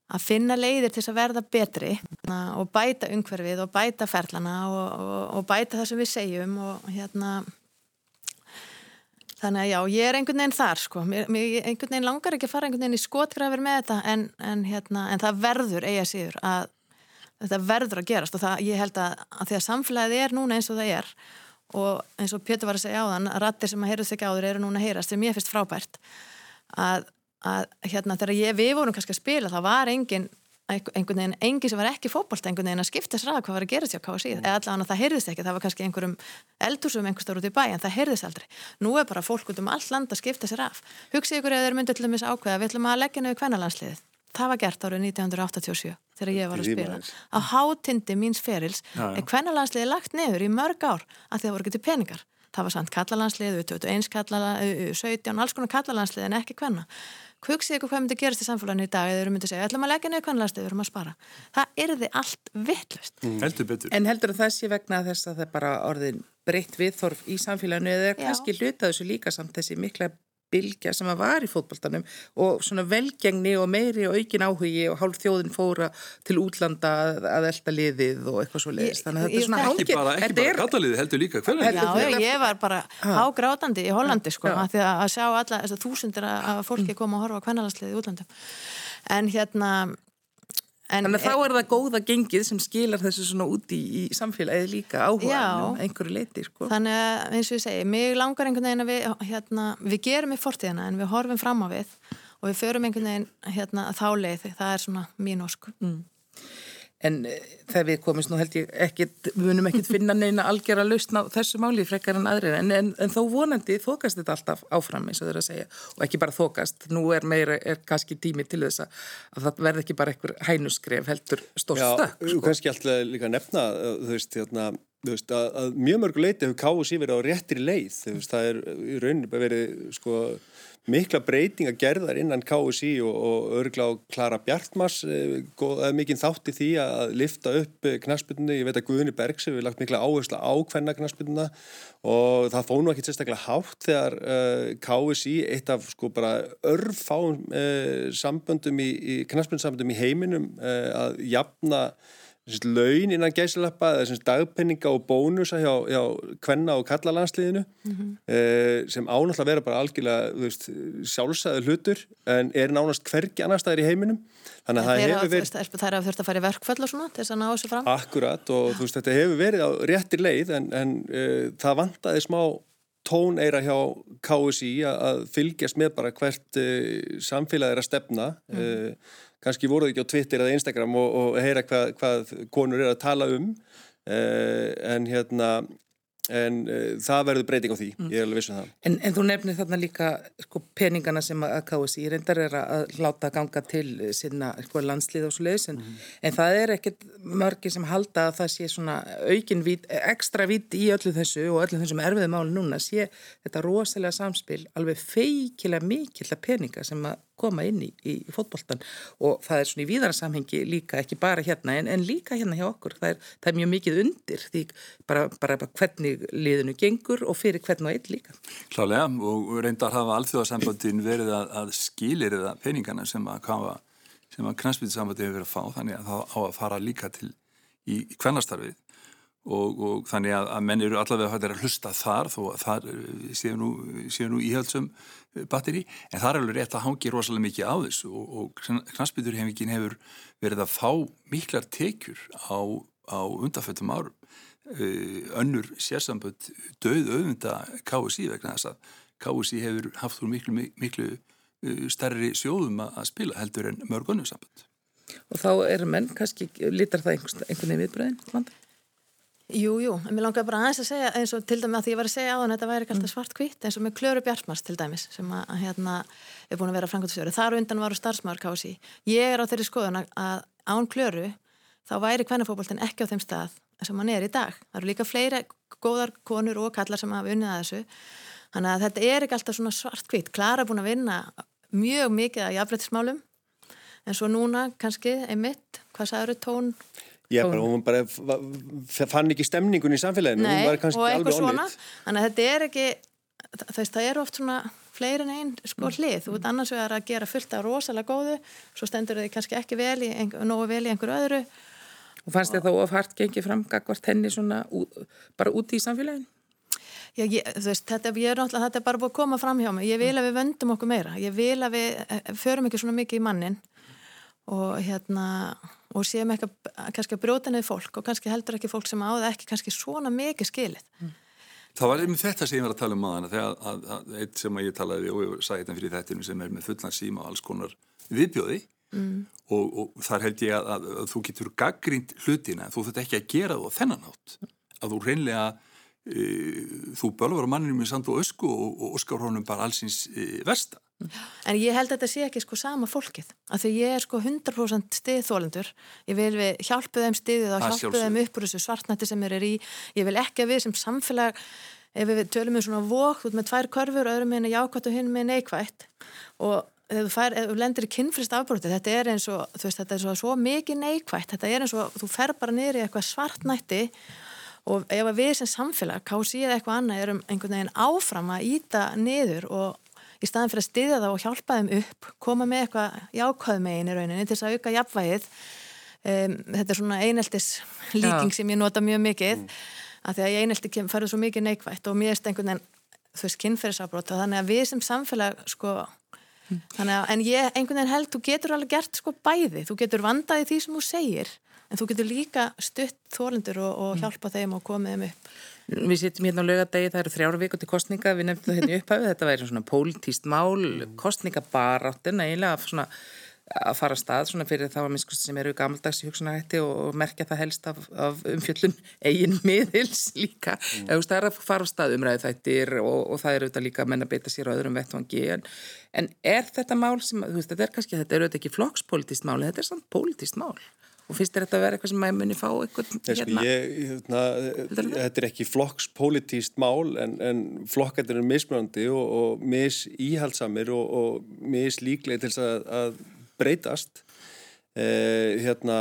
að finna leiðir til að verða betri og bæta umhverfið og bæta ferlana og, og, og bæta það sem við segjum og hérna þannig að já, ég er einhvern veginn þar sko, mér, mér einhvern veginn langar ekki að fara einhvern veginn í skotgrafir með þetta en, en hérna, en það verður eiga síður að þetta verður að gerast. Og það, ég held að, að því að samfélagið er núna eins og það er og eins og Pétur var að segja á þann rattir sem að heyrðast ekki áður eru núna að heyrast sem ég finnst frábært. Að að hérna þegar ég, við vorum kannski að spila þá var engin, einhvern veginn engin sem var ekki fókbalt einhvern veginn að skipta sér að hvað var að gera sér á KSI, eða allavega það heyrðist ekki það var kannski einhverjum eldursum einhverstar út í bæ en það heyrðist aldrei. Nú er bara fólk út um all land að skipta sér af. Hugsið ykkur eða þeir myndið til dæmis ákveða, við ætlum að leggja nefnir kvennalandsliðið. Það var gert árið 1987 þegar ég var að spila. Á hátindi míns ferils er kvennalandsliðið lagt nefur í mörg ár að það. Það var samt kallalandslið, 21 kallalandslið, 17, alls konar kallalandslið en ekki kvenna hugsið ykkur hvað myndi gerast í samfélaginu í dag eða eru myndið segja, ætlum að leggja niður kannast við erum að spara. Það er þið allt vittlust. Mm. Heldur betur. En heldur það sé vegna þess að það bara orðin breytt viðþorf í samfélaginu eða kannski hluta þessu líka samt þessi mikla bylgja sem að var í fótballtanum og svona velgengni og meiri og aukin áhugi og hálf þjóðin fóra til útlanda að elda liðið og eitthvað svo leiðist þannig að þetta er svona hálf ekki bara, ekki bara kallaliðið heldur líka hvernig Já, ég var bara ágrátandi í Hollandi sko, að því að sjá alla þessar þúsundir að fólki koma að horfa á kvennalagsliðið í útlandum en hérna En Þannig að þá er það góða gengið sem skilar þessu svona úti í, í samfélagið líka áhuga um einhverju leiti. Sko. Þannig að eins og ég segi, mig langar einhvern veginn að við, hérna, við gerum í fortíðina en við horfum fram á við og við förum einhvern veginn hérna, þá leið, það er svona mín ósku. Mm en eh, þegar við komumst nú held ég ekkit, við munum ekkit finna neina algjör að lausna þessu máli frekar en aðrir en, en, en þó vonandi þokast þetta alltaf áfram eins og þeir að segja og ekki bara þokast, nú er meira er kannski tími til þess að það verði ekki bara einhver hænuskref heldur stór stökk. Já, sko. kannski alltaf líka nefna þú veist, hérna Veist, að, að mjög mörgu leiti hefur káðu sífur á réttir leið, veist, það er í rauninu verið sko mikla breytinga gerðar innan KSI og, og örgla á Klara Bjartmars eh, mikið þátti því að lifta upp knaspunni, ég veit að Guðni Bergs hefur lagt mikla áherslu á hvenna knaspunna og það fóð nú ekki sérstaklega hátt þegar uh, eh, KSI eitt af sko bara örfáum uh, samböndum í, í knaspunnsamböndum í heiminum uh, að jafna laun innan gæslappa eða dagpenninga og bónusa hjá, hjá kvenna og kallalandsliðinu mm -hmm. eh, sem ánátt að vera bara algjörlega sjálfsæðu hlutur en er nánast hvergi annar staðir í heiminum þannig að það hefur verið Það er að þurft að fara í verkföll og svona til þess að ná þessu fram Akkurat og ja. veist, þetta hefur verið á réttir leið en, en eh, það vantaði smá tóneira hjá KSI að fylgjast með bara hvert uh, samfélag er að stefna mm. Kannski voruð ekki á Twitter eða Instagram og, og heyra hvað, hvað konur er að tala um uh, en hérna en uh, það verður breyting á því mm. ég er alveg vissun um það. En, en þú nefnir þarna líka sko, peningana sem að KSI reyndar er að láta ganga til sinna sko, landslið og svo leiðis en, mm. en það er ekkert mörgi sem halda að það sé svona aukin vít, ekstra vít í öllu þessu og öllu þessum erfiðu máli núna sé þetta rosalega samspil alveg feikilega mikill að peninga sem að koma inn í, í fótboltan og það er svona í víðara samhengi líka ekki bara hérna en, en líka hérna hjá okkur. Það er, það er mjög mikið undir því bara, bara hvernig hvernig liðinu gengur og fyrir hvern og einn líka. Klálega og reyndar hafa alþjóðarsambandin verið að, að skilir eða peningana sem að, að knæspilsambandin hefur verið að fá þannig að það á að fara líka til í, kvennastarfið og, og þannig að, að menn eru allavega hættir að hlusta þar þó að þar eh, séu nú, nú íhjálpsum eh, batteri en það er alveg rétt að hangi rosalega mikið á þessu og, og knæspilurhefingin hefur verið að fá miklar tekjur á, á undarföldum árum Eh, önnur sérsamböld döð auðvunda KSI vegna þess að KSI hefur haft úr miklu, miklu starri sjóðum að spila heldur en mörg önnur samböld. Og þá eru menn, kannski lítar það einhvern veginn viðbröðin? Jú, jú, en mér langar bara aðeins að segja eins og til dæmi að því ég var að segja á þann þetta væri ekki alltaf mm. svart kvitt eins og með Klöru Bjartmars til dæmis sem að hérna er búin að vera frangotstjóri. Þar undan varu starfsmæður KSI. Ég er á þeirri skoðun að án Klöru þá væri kvennafóboltin ekki á þeim stað sem hann er í dag. Það eru líka fleira góðar konur og kallar sem hafa unnið að þessu. Þannig að þetta er ekki alltaf svona svart-hvít. Klara er búin að vinna mjög mikið að jafnrættismálum en svo núna kannski einmitt, hvað sagður tón? Já, bara, hún bara fann ekki stemningun í samfélaginu. Nei, og eitthvað svona. Þannig að þetta er ekki, þess, það eru oft svona fleiri en einn sko mm. hlið. Þú veit annars vegar að gera fullt af rosalega góðu, svo stendur þau kannski ekki vel í, nógu vel í einhverju öðru Og fannst þið þá of hart gengið fram gagvart henni svona bara úti í samfélaginu? Já, ég, þú veist, þetta er, þetta er bara búið að koma fram hjá mig. Ég vil að við vöndum okkur meira. Ég vil að við eh, förum ekki svona mikið í mannin og hérna, og séum ekki kannski að brjóta niður fólk og kannski heldur ekki fólk sem áða ekki kannski svona mikið skilið. Mm. Það var einmitt þetta sem ég var að tala um maðana þegar að, að, eitt sem ég talaði og ég sagði þetta fyrir þetta sem er með fullan síma og alls konar viðbjóði mm. og, og þar held ég að, að, að þú getur gaggrínt hlutina, þú þurft ekki að gera þú á þennan átt, að þú reynlega e, þú bölvar á manninu með sand og ösku og, og oskar honum bara allsins e, versta. En ég held að þetta sé ekki sko sama fólkið, af því ég er sko 100% stiðþólendur, ég vil við hjálpu þeim stiðið og hjálpu þeim upp úr þessu svartnætti sem þeir eru í, ég vil ekki að við sem samfélag ef við tölum um svona vok út með tvær körfur og öðrum meina jákvæmt og hinn með neikvægt og þegar þú, fær, ef þú lendir í kynfrist afbróti, þetta er eins og, þú veist, þetta er svo, svo mikið neikvægt, þetta er eins og, þú fer bara niður í eitthvað svartnætti og ef við sem samfélag, kási eða eitthvað annað, erum einhvern veginn áfram að íta niður og í staðin fyrir að styðja það og hjálpa þeim upp, koma með eitthvað jákvæðmegin í rauninni til þess að auka jafnvægið, um, þetta er svona eineltis líking Já. sem ég nota mjög mikið, mm. að því að í einelti færðu svo mikið neikvægt og mér erst einhvern veginn, þú veist, kynferðisafbróta, þannig að við sem samfélag, sko, Þannig að, en ég, einhvern veginn held, þú getur alveg gert sko bæði, þú getur vandaði því sem þú segir, en þú getur líka stutt þólendur og, og hjálpa þeim og komið þeim upp. Við sittum hérna á lögadegi, það eru þrjára vikur til kostninga, við nefndum það hérna upphafið, þetta væri svona pólitíst mál, kostningabaráttin, eiginlega svona að fara að stað svona fyrir þá að minnskust sem eru gammaldags í hugsunarhætti og merkja það helst af, af umfjöllun eigin [LAUGHS] miðils líka. Mm. eða það er að fara að stað umræðu þættir og, og það er auðvitað líka að menna beita sér á öðrum vettvangi. En, en er þetta mál sem, þú veist, þetta er kannski þetta er auðvitað ekki flokkspolítist mál, þetta er samt polítist mál og finnst þér þetta að vera eitthvað sem maður muni fá eitthvað hérna? Ég, hérna þetta er ekki flokkspolítist mál en, en flokkarnir er mismjöndi og, og misíhaldsamir og, og mislíklega til að, að breytast eh, hérna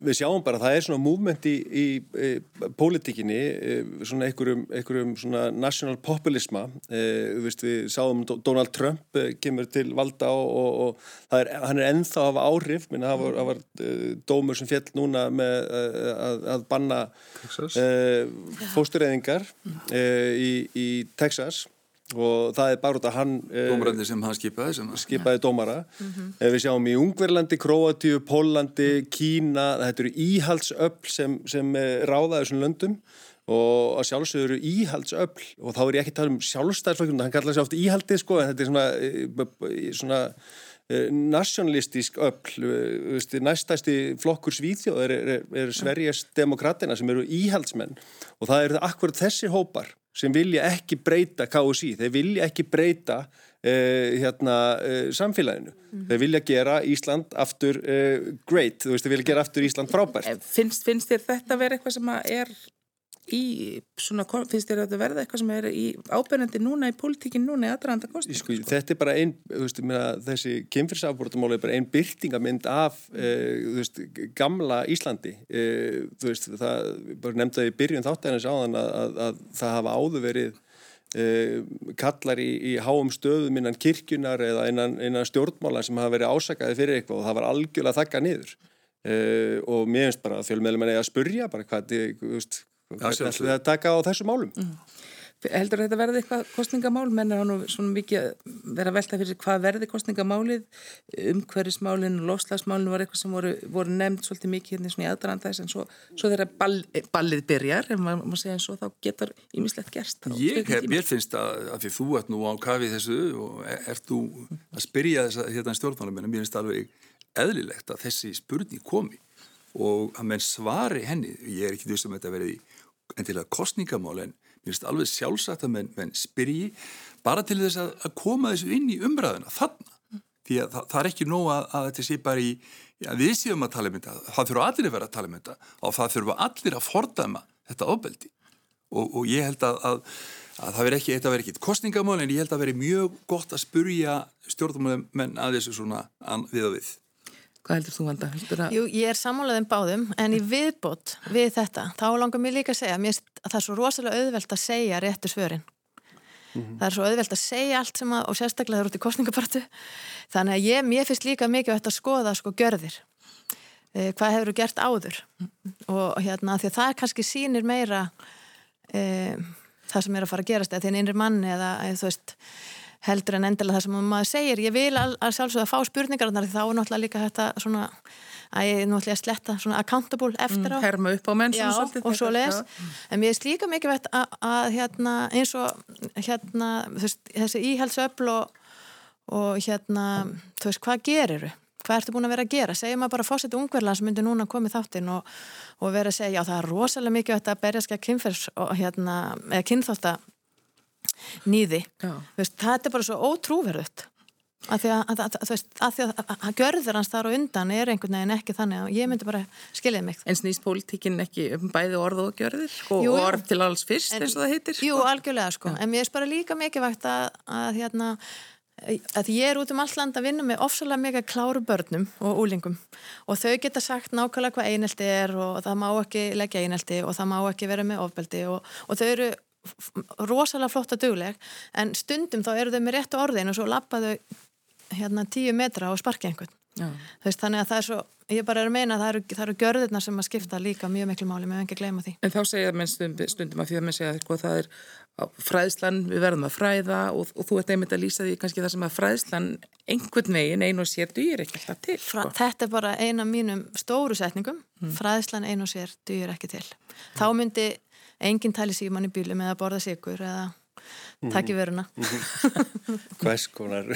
við sjáum bara að það er svona movement í, í, í pólitíkinni eh, svona einhverjum, einhverjum svona national populisma. Eh, við, við sáum Donald Trump eh, kemur til valda og, og, og er, hann er ennþá af áhrif. Minna það var, það var uh, dómur sem fjell núna með að, að banna uh, fóstureyðingar í, í Texas og það er bara út af hann eh, Dómarandi sem hann skipaði sem skipaði dómara. Mm -hmm. við sjáum í Ungverlandi, Kroatíu, Pólandi Kína, þetta eru íhaldsöfl sem, sem eh, ráða þessum löndum. Og að sjálfsögur eru íhaldsöfl og þá er ég ekki að tala um sjálfstæðsflokkur hann kallar sér oft íhaldi sko en þetta er svona, eh, svona nationalistísk öll næstæsti flokkur svíþjóð er, er, er Sverigers demokratina sem eru íhaldsmenn. Og það eru akkurat þessi hópar sem vilja ekki breyta KSI, þeir vilja ekki breyta uh, hérna, uh, samfélaginu. Mm -hmm. Þeir vilja gera Ísland aftur uh, great, þú veist, þeir vilja gera aftur Ísland frábært. Finnst, finnst þér þetta vera eitthvað sem er í, svona, finnst þér að þetta verða eitthvað sem er í ábyrgandi núna í pólitíkin núna í aðranda kostning? Sko, sko. Þetta er bara einn, þessi kemfyrsafbórtumál er bara einn byrtingamind af uh, veist, gamla Íslandi uh, þú veist, það bara nefndaði í byrjun þáttæðinans á þann að, að, að það hafa áður verið uh, kallar í, í háum stöðum innan kirkjunar eða innan, innan stjórnmála sem hafa verið ásakaði fyrir eitthvað og það var algjörlega þakka niður og mér finnst bara að fjölmeðlum að spurja bara hvað, að taka á þessu málum? Mm. Heldur þetta verði eitthvað kostningamál? Menn er hann svona mikið að velta fyrir hvað verði kostningamálið? Umhverfismálinn og lofslagsmálinn var eitthvað sem voru, voru nefnd svolítið mikið hérna svona í aðdraðandæs en svo, svo þegar ball, ballið byrjar, ef maður má segja eins og þá getur ímislegt gerst. Ég, ég finnst að, að því þú ert nú á kafið þessu og er, ert þú að spyrja þess að hérna stjórnmálum en mér finnst alveg eðlilegt að þessi spurning komi og að menn svari henni, ég er ekki þú sem þetta verið í en til að kostningamál en mér finnst alveg sjálfsagt að menn, menn spyrji bara til þess að, að koma þessu inn í umræðuna þarna mm. því að það, það er ekki nóg að, að þetta sé bara í já, við séum að tala um þetta, það þurfa allir að vera að tala um þetta og það þurfa allir að fordæma þetta ofbeldi og, og ég held að, að það verði ekki, þetta verði ekki kostningamál en ég held að verði mjög gott að spurja stjórnmálum menn að þessu svona við og við Hvað heldur þú vanda? Að... Jú, ég er sammálaðin báðum en í viðbót við þetta, þá langar mér líka að segja mér, að það er svo rosalega auðvelt að segja réttu svörin. Mm -hmm. Það er svo auðvelt að segja allt sem að, og sérstaklega það eru út í kostningapartu, þannig að ég, mér finnst líka mikið að skoða sko görðir. Eh, hvað hefur þú gert áður? Og hérna, því að það kannski sínir meira eh, það sem er að fara að gerast eða þinn innri manni eða, eða þú veist heldur en endilega það sem maður segir. Ég vil að, að sjálfsögða að fá spurningar þá er náttúrulega líka þetta svona að ég er náttúrulega að sletta svona accountable eftir á. Mm, herma upp á menn Já, og svo les, en mér er slíka mikið vett að, að hérna eins og hérna veist, þessi íhalsöfl og, og hérna þú veist hvað gerir þau hvað ertu búin að vera að gera, segjum að bara fórsett ungverðlan sem myndir núna komið þáttinn og, og vera að segja, já það er rosalega mikið að berja skæða kynferðs nýði veist, það er bara svo ótrúverðut að því að, að, að, að, að görður hans þar og undan er einhvern veginn ekki þannig að ég myndi bara skiljaði mig. En snýst pólitíkinn ekki um bæði orð og görður og jú, orð til alls fyrst en, eins og það heitir? Jú, algjörlega sko, Já. en mér er bara líka mikið vægt að hérna að ég er út um alland að vinna með ofsalega mega kláru börnum og úlingum og þau geta sagt nákvæmlega hvað einelti er og það má ekki leggja einelti og það má ekki vera með ofbeldi og, og þau eru rosalega flott og dugleg en stundum þá eru þau með réttu orðin og svo lappaðu hérna tíu metra og sparki einhvern. Veist, þannig að það er svo, ég bara er að meina að það eru, eru görðirna sem að skipta líka mjög miklu máli, með ekki gleyma því. En þá segja menn stundum, stundum að því að menn segja að sko, það er fræðslan, við verðum að fræða og, og þú ert einmitt að lýsa því kannski það sem að fræðslan einhvern veginn einu og sér dýr ekki alltaf til sko. Þetta er bara eina mínum stóru setningum. Mm. fræðslan einu og sér dýr ekki til. Þá myndi enginn tali síman í bílum eða borða sigur eða takk í veruna hvers konar [LAUGHS]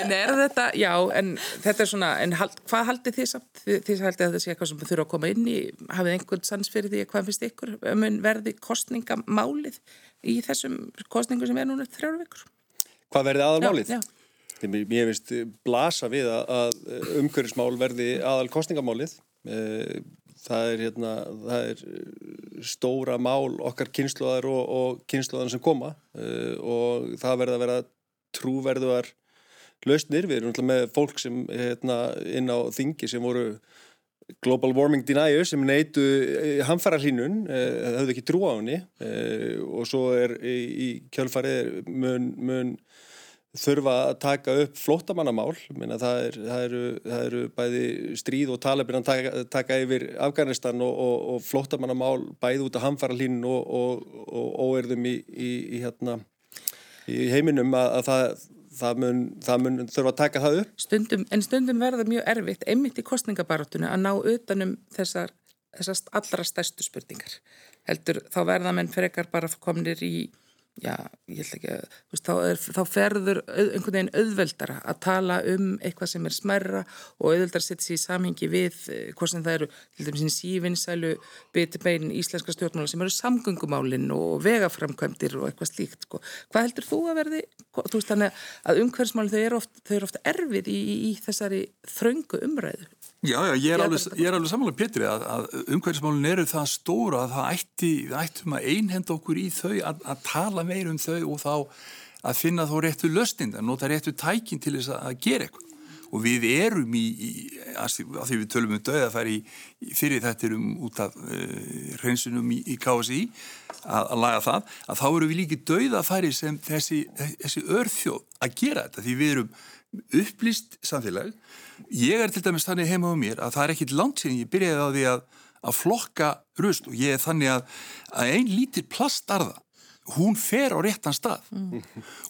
en er þetta já, en þetta er svona en hald, hvað haldið þið samt? Því að haldið að þetta sé eitthvað sem þurfa að koma inn í hafið einhvern sans fyrir því að hvað finnst ykkur um verði kostningamálið í þessum kostningum sem er núna þrjáru vikur? Hvað verði aðalmálið? Já, já. Mér finnst blasa við að umhverjusmál verði aðal kostningamálið eh, það er, hérna, það er uh, stóra mál okkar kynsluðar og, og kynsluðan sem koma uh, og það verða að vera trúverðuar lausnir. Við erum með fólk sem hérna, inn á þingi sem voru Global Warming Deniers sem neitu uh, hamfara hlínun, uh, höfðu ekki trú á henni og svo er í, kjölfarið mun, mun þurfa að taka upp flótamannamál það, er, það, eru, það eru bæði stríð og talabinn að taka, taka yfir Afganistan og, og, og flótamannamál bæði út af hamfara hlín og, og óerðum í, í, í, hérna, í heiminum að, að það, það, mun, mun þurfa að taka það upp. Stundum, En stundum verða mjög erfitt einmitt í kostningabarátunum að ná utanum þessar, þessar allra stærstu spurningar. Heldur þá verða menn frekar bara kominir í já, ég held ekki að veist, þá, er, þá ferður einhvern veginn auðveldara að tala um eitthvað sem er smerra og auðveldara setja sér í samhengi við eh, hvort sem það eru til dæmis sívinsælu betibein íslenska stjórnmála sem eru samgöngumálinn og vegaframkvæmdir og eitthvað slíkt sko. hvað heldur þú að verði þú veist þannig að umhverfsmálinn þau eru ofta, ofta erfið í, í, í þessari þraungu umræðu Já, já, ég er alveg, alveg samanlega Petri að, að umhverfismálun eru það stóra að það ætti, ættum að einhenda okkur í þau að, að tala meir um þau og þá að finna þó réttu löstinn, að nota réttu tækin til þess að gera eitthvað. Og við erum í, í að því við tölum um döðafæri fyrir þetta erum út af uh, hreinsunum í, í KSI að, að laga það, að þá eru við líki döðafæri sem þessi, þessi örþjóð að gera þetta því við erum upplýst samfélag. Ég er til dæmis þannig heima á mér að það er ekkit langt síðan ég byrjaði á því að, að flokka rust og ég er þannig að, að ein lítir plastarða hún fer á réttan stað. Mm.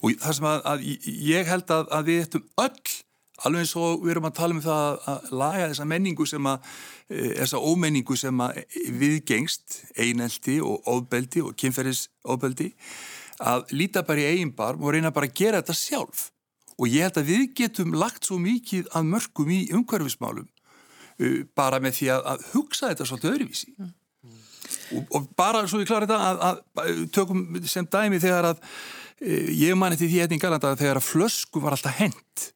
og það sem að, að ég held að við ættum öll alveg eins og við erum að tala um það að laga þessa menningu sem að e, þessa ómenningu sem að viðgengst einelti og óbeldi og kynferðisóbeldi að líta bara í eigin barm og reyna bara að gera þetta sjálf og ég held að við getum lagt svo mikið að mörgum í umhverfismálum uh, bara með því að, að hugsa þetta svolítið öðruvísi mm. og, og bara svo ég klára þetta að, að tökum sem dæmi þegar að uh, ég mani til því einnig galanda að þegar að flösku var alltaf hent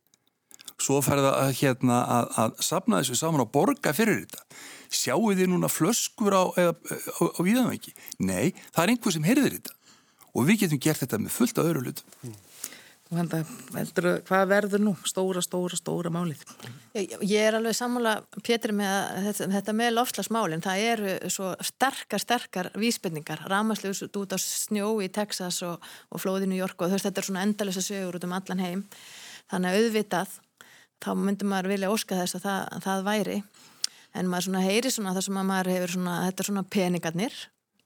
svo færði að hérna að, að sapna þessu saman og borga fyrir þetta sjáu þið núna flöskur á, á, á, á viðanvegi? Nei, það er einhver sem heyrðir þetta og við getum gert þetta með fullt af öðru hlutum mm. Hvað verður nú? Stóra, stóra, stóra málið. Ég, ég er alveg sammála, Pétur, með þetta, þetta með loftslagsmálinn. Það eru svo sterkar, sterkar vísbendingar. Ramasljus út á snjó í Texas og, og flóði New York og þú veist, þetta er svona endalisa sögur út um allan heim. Þannig að auðvitað, þá myndur maður vilja óska þess að það, að það væri. En maður svona heyri svona það sem maður hefur svona, þetta er svona peningarnir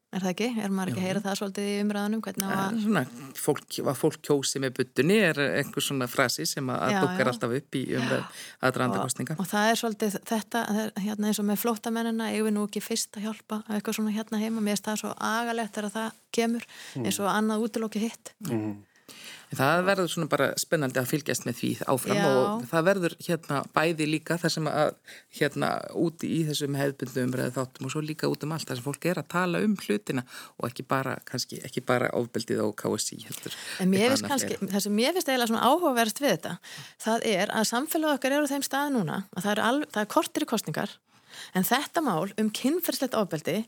Er það ekki? Er maður ekki að heyra það svolítið í umræðanum? Að... Svona, fólk, að fólk kjósi með buttunni er einhver svona frasi sem að dukkar alltaf upp í umræð aðrandakostninga. Og, og það er svolítið þetta, hérna eins og með flótamennina, ég vil nú ekki fyrst að hjálpa eitthvað svona hérna heima, mér finnst það svo agalegt þegar það kemur eins og annað útilóki hitt. Mm. Það verður svona bara spennandi að fylgjast með því áfram Já. og það verður hérna bæði líka þar sem að hérna úti í þessum hefðbundum umræðu þáttum og svo líka út um allt þar sem fólk er að tala um hlutina og ekki bara, kannski, ekki bara ofbeldið á KSI heldur. En mér finnst kannski, það sem mér finnst eiginlega svona áhugaverst við þetta, það er að samfélag okkar eru á þeim stað núna að það er, alv, það er kortir í kostningar En þetta mál um kynferðslegt ofbeldi,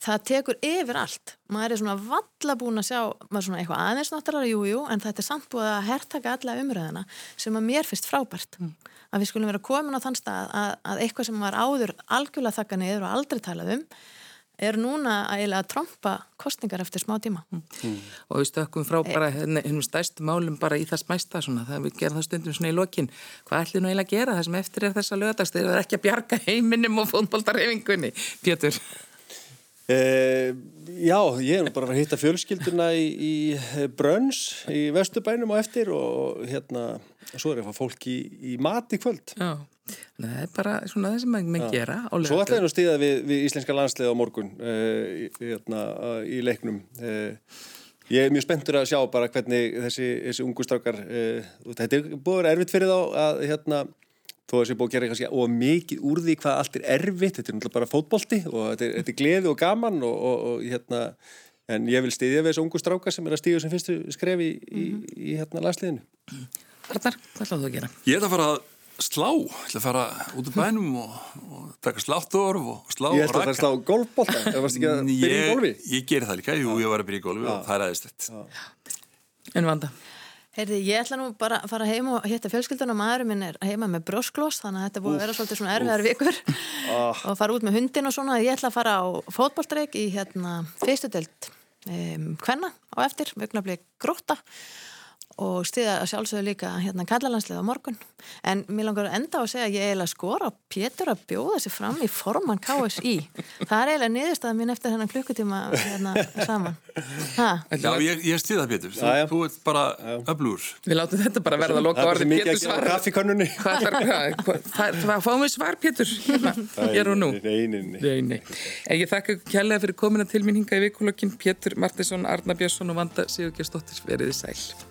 það tekur yfir allt. Maður er svona valla búin að sjá, maður er svona eitthvað aðeins náttúrulega, jú, jú, en þetta er samt búið að hertaka alla umröðina sem að mér finnst frábært. Mm. Að við skulum vera komin á þann stað að, að eitthvað sem var áður algjörlega þakka niður og aldrei talað um, er núna að tromba kostningar eftir smá tíma. Mm. Og við stökkum frá bara hennum stærstu málum bara í það smæsta svona, það við gerum það stundum svona í lokin. Hvað ætlum við eiginlega að gera það sem eftir er þessa lögadags? Þeir eru ekki að bjarga heiminum og fónbóltarhefingunni. Pétur? Uh, já, ég er bara að hitta fjölskylduna í, í Brönns í Vesturbænum og eftir og hérna, svo er ég að fá fólk í, í mat í kvöld. Já, það er bara svona það sem maður gera. Svo ætlaði nú stíða við, við íslenska landslega á morgun uh, hérna, í leiknum. Ég er mjög spenntur að sjá bara hvernig þessi, þessi ungu strákar, þetta er búin erfitt fyrir þá að hérna þó að þessi að gera kannski og mikið úr því hvað allt er erfitt, þetta er náttúrulega bara fótbolti og þetta er, þetta er gleði og gaman og, og, og hérna, en ég vil stiðja við þessu ungu stráka sem er að stíða sem fyrstu skrefi í, í, mhm. í, í hérna lasliðinu. Arnar, hvað ætlaðu þú að gera? Ég ætla að fara að slá, ég ætla að fara út af bænum og, og taka sláttorf og slá og raka. Ég ætla að fara að slá golfbólta, það varst ekki að byrja í golfi? Ég, ég ger það líka, jú, ég var að byrja í golfi og það er aðeins þetta. En vanda? Heyrði, ég ætla nú bara að fara heim og hitta fjölskyldun og maðurinn minn er heima með brosklós þannig að þetta búið að vera svolítið svona erfiðar vikur. Oh. [LAUGHS] og fara út með hundin og svona. Ég ætla að fara á fótballstreik í hérna fyrstu delt um, hvenna á eftir, mögnablið gróta og stiða að sjálfsögðu líka hérna kallalandslega á morgun. En mér langar að enda á að segja að ég eiginlega skora Pétur að bjóða sér fram í forman KSI það er eiginlega niðurstaða mín eftir hennan klukkutíma hérna saman. Ha? Já, ég, ég stiða Pétur. Þú, já, þú ert bara öflur Við látum þetta bara verða að loka orði Pétur svar Hvað fáum við svar Pétur? Ég er og nú. Nei, nei Ég þakka kjærlega fyrir komina til mín hinga í vikulokkin Pétur Martinsson, Arna Björnsson og Vanda Sigurgjastóttir veriði sæl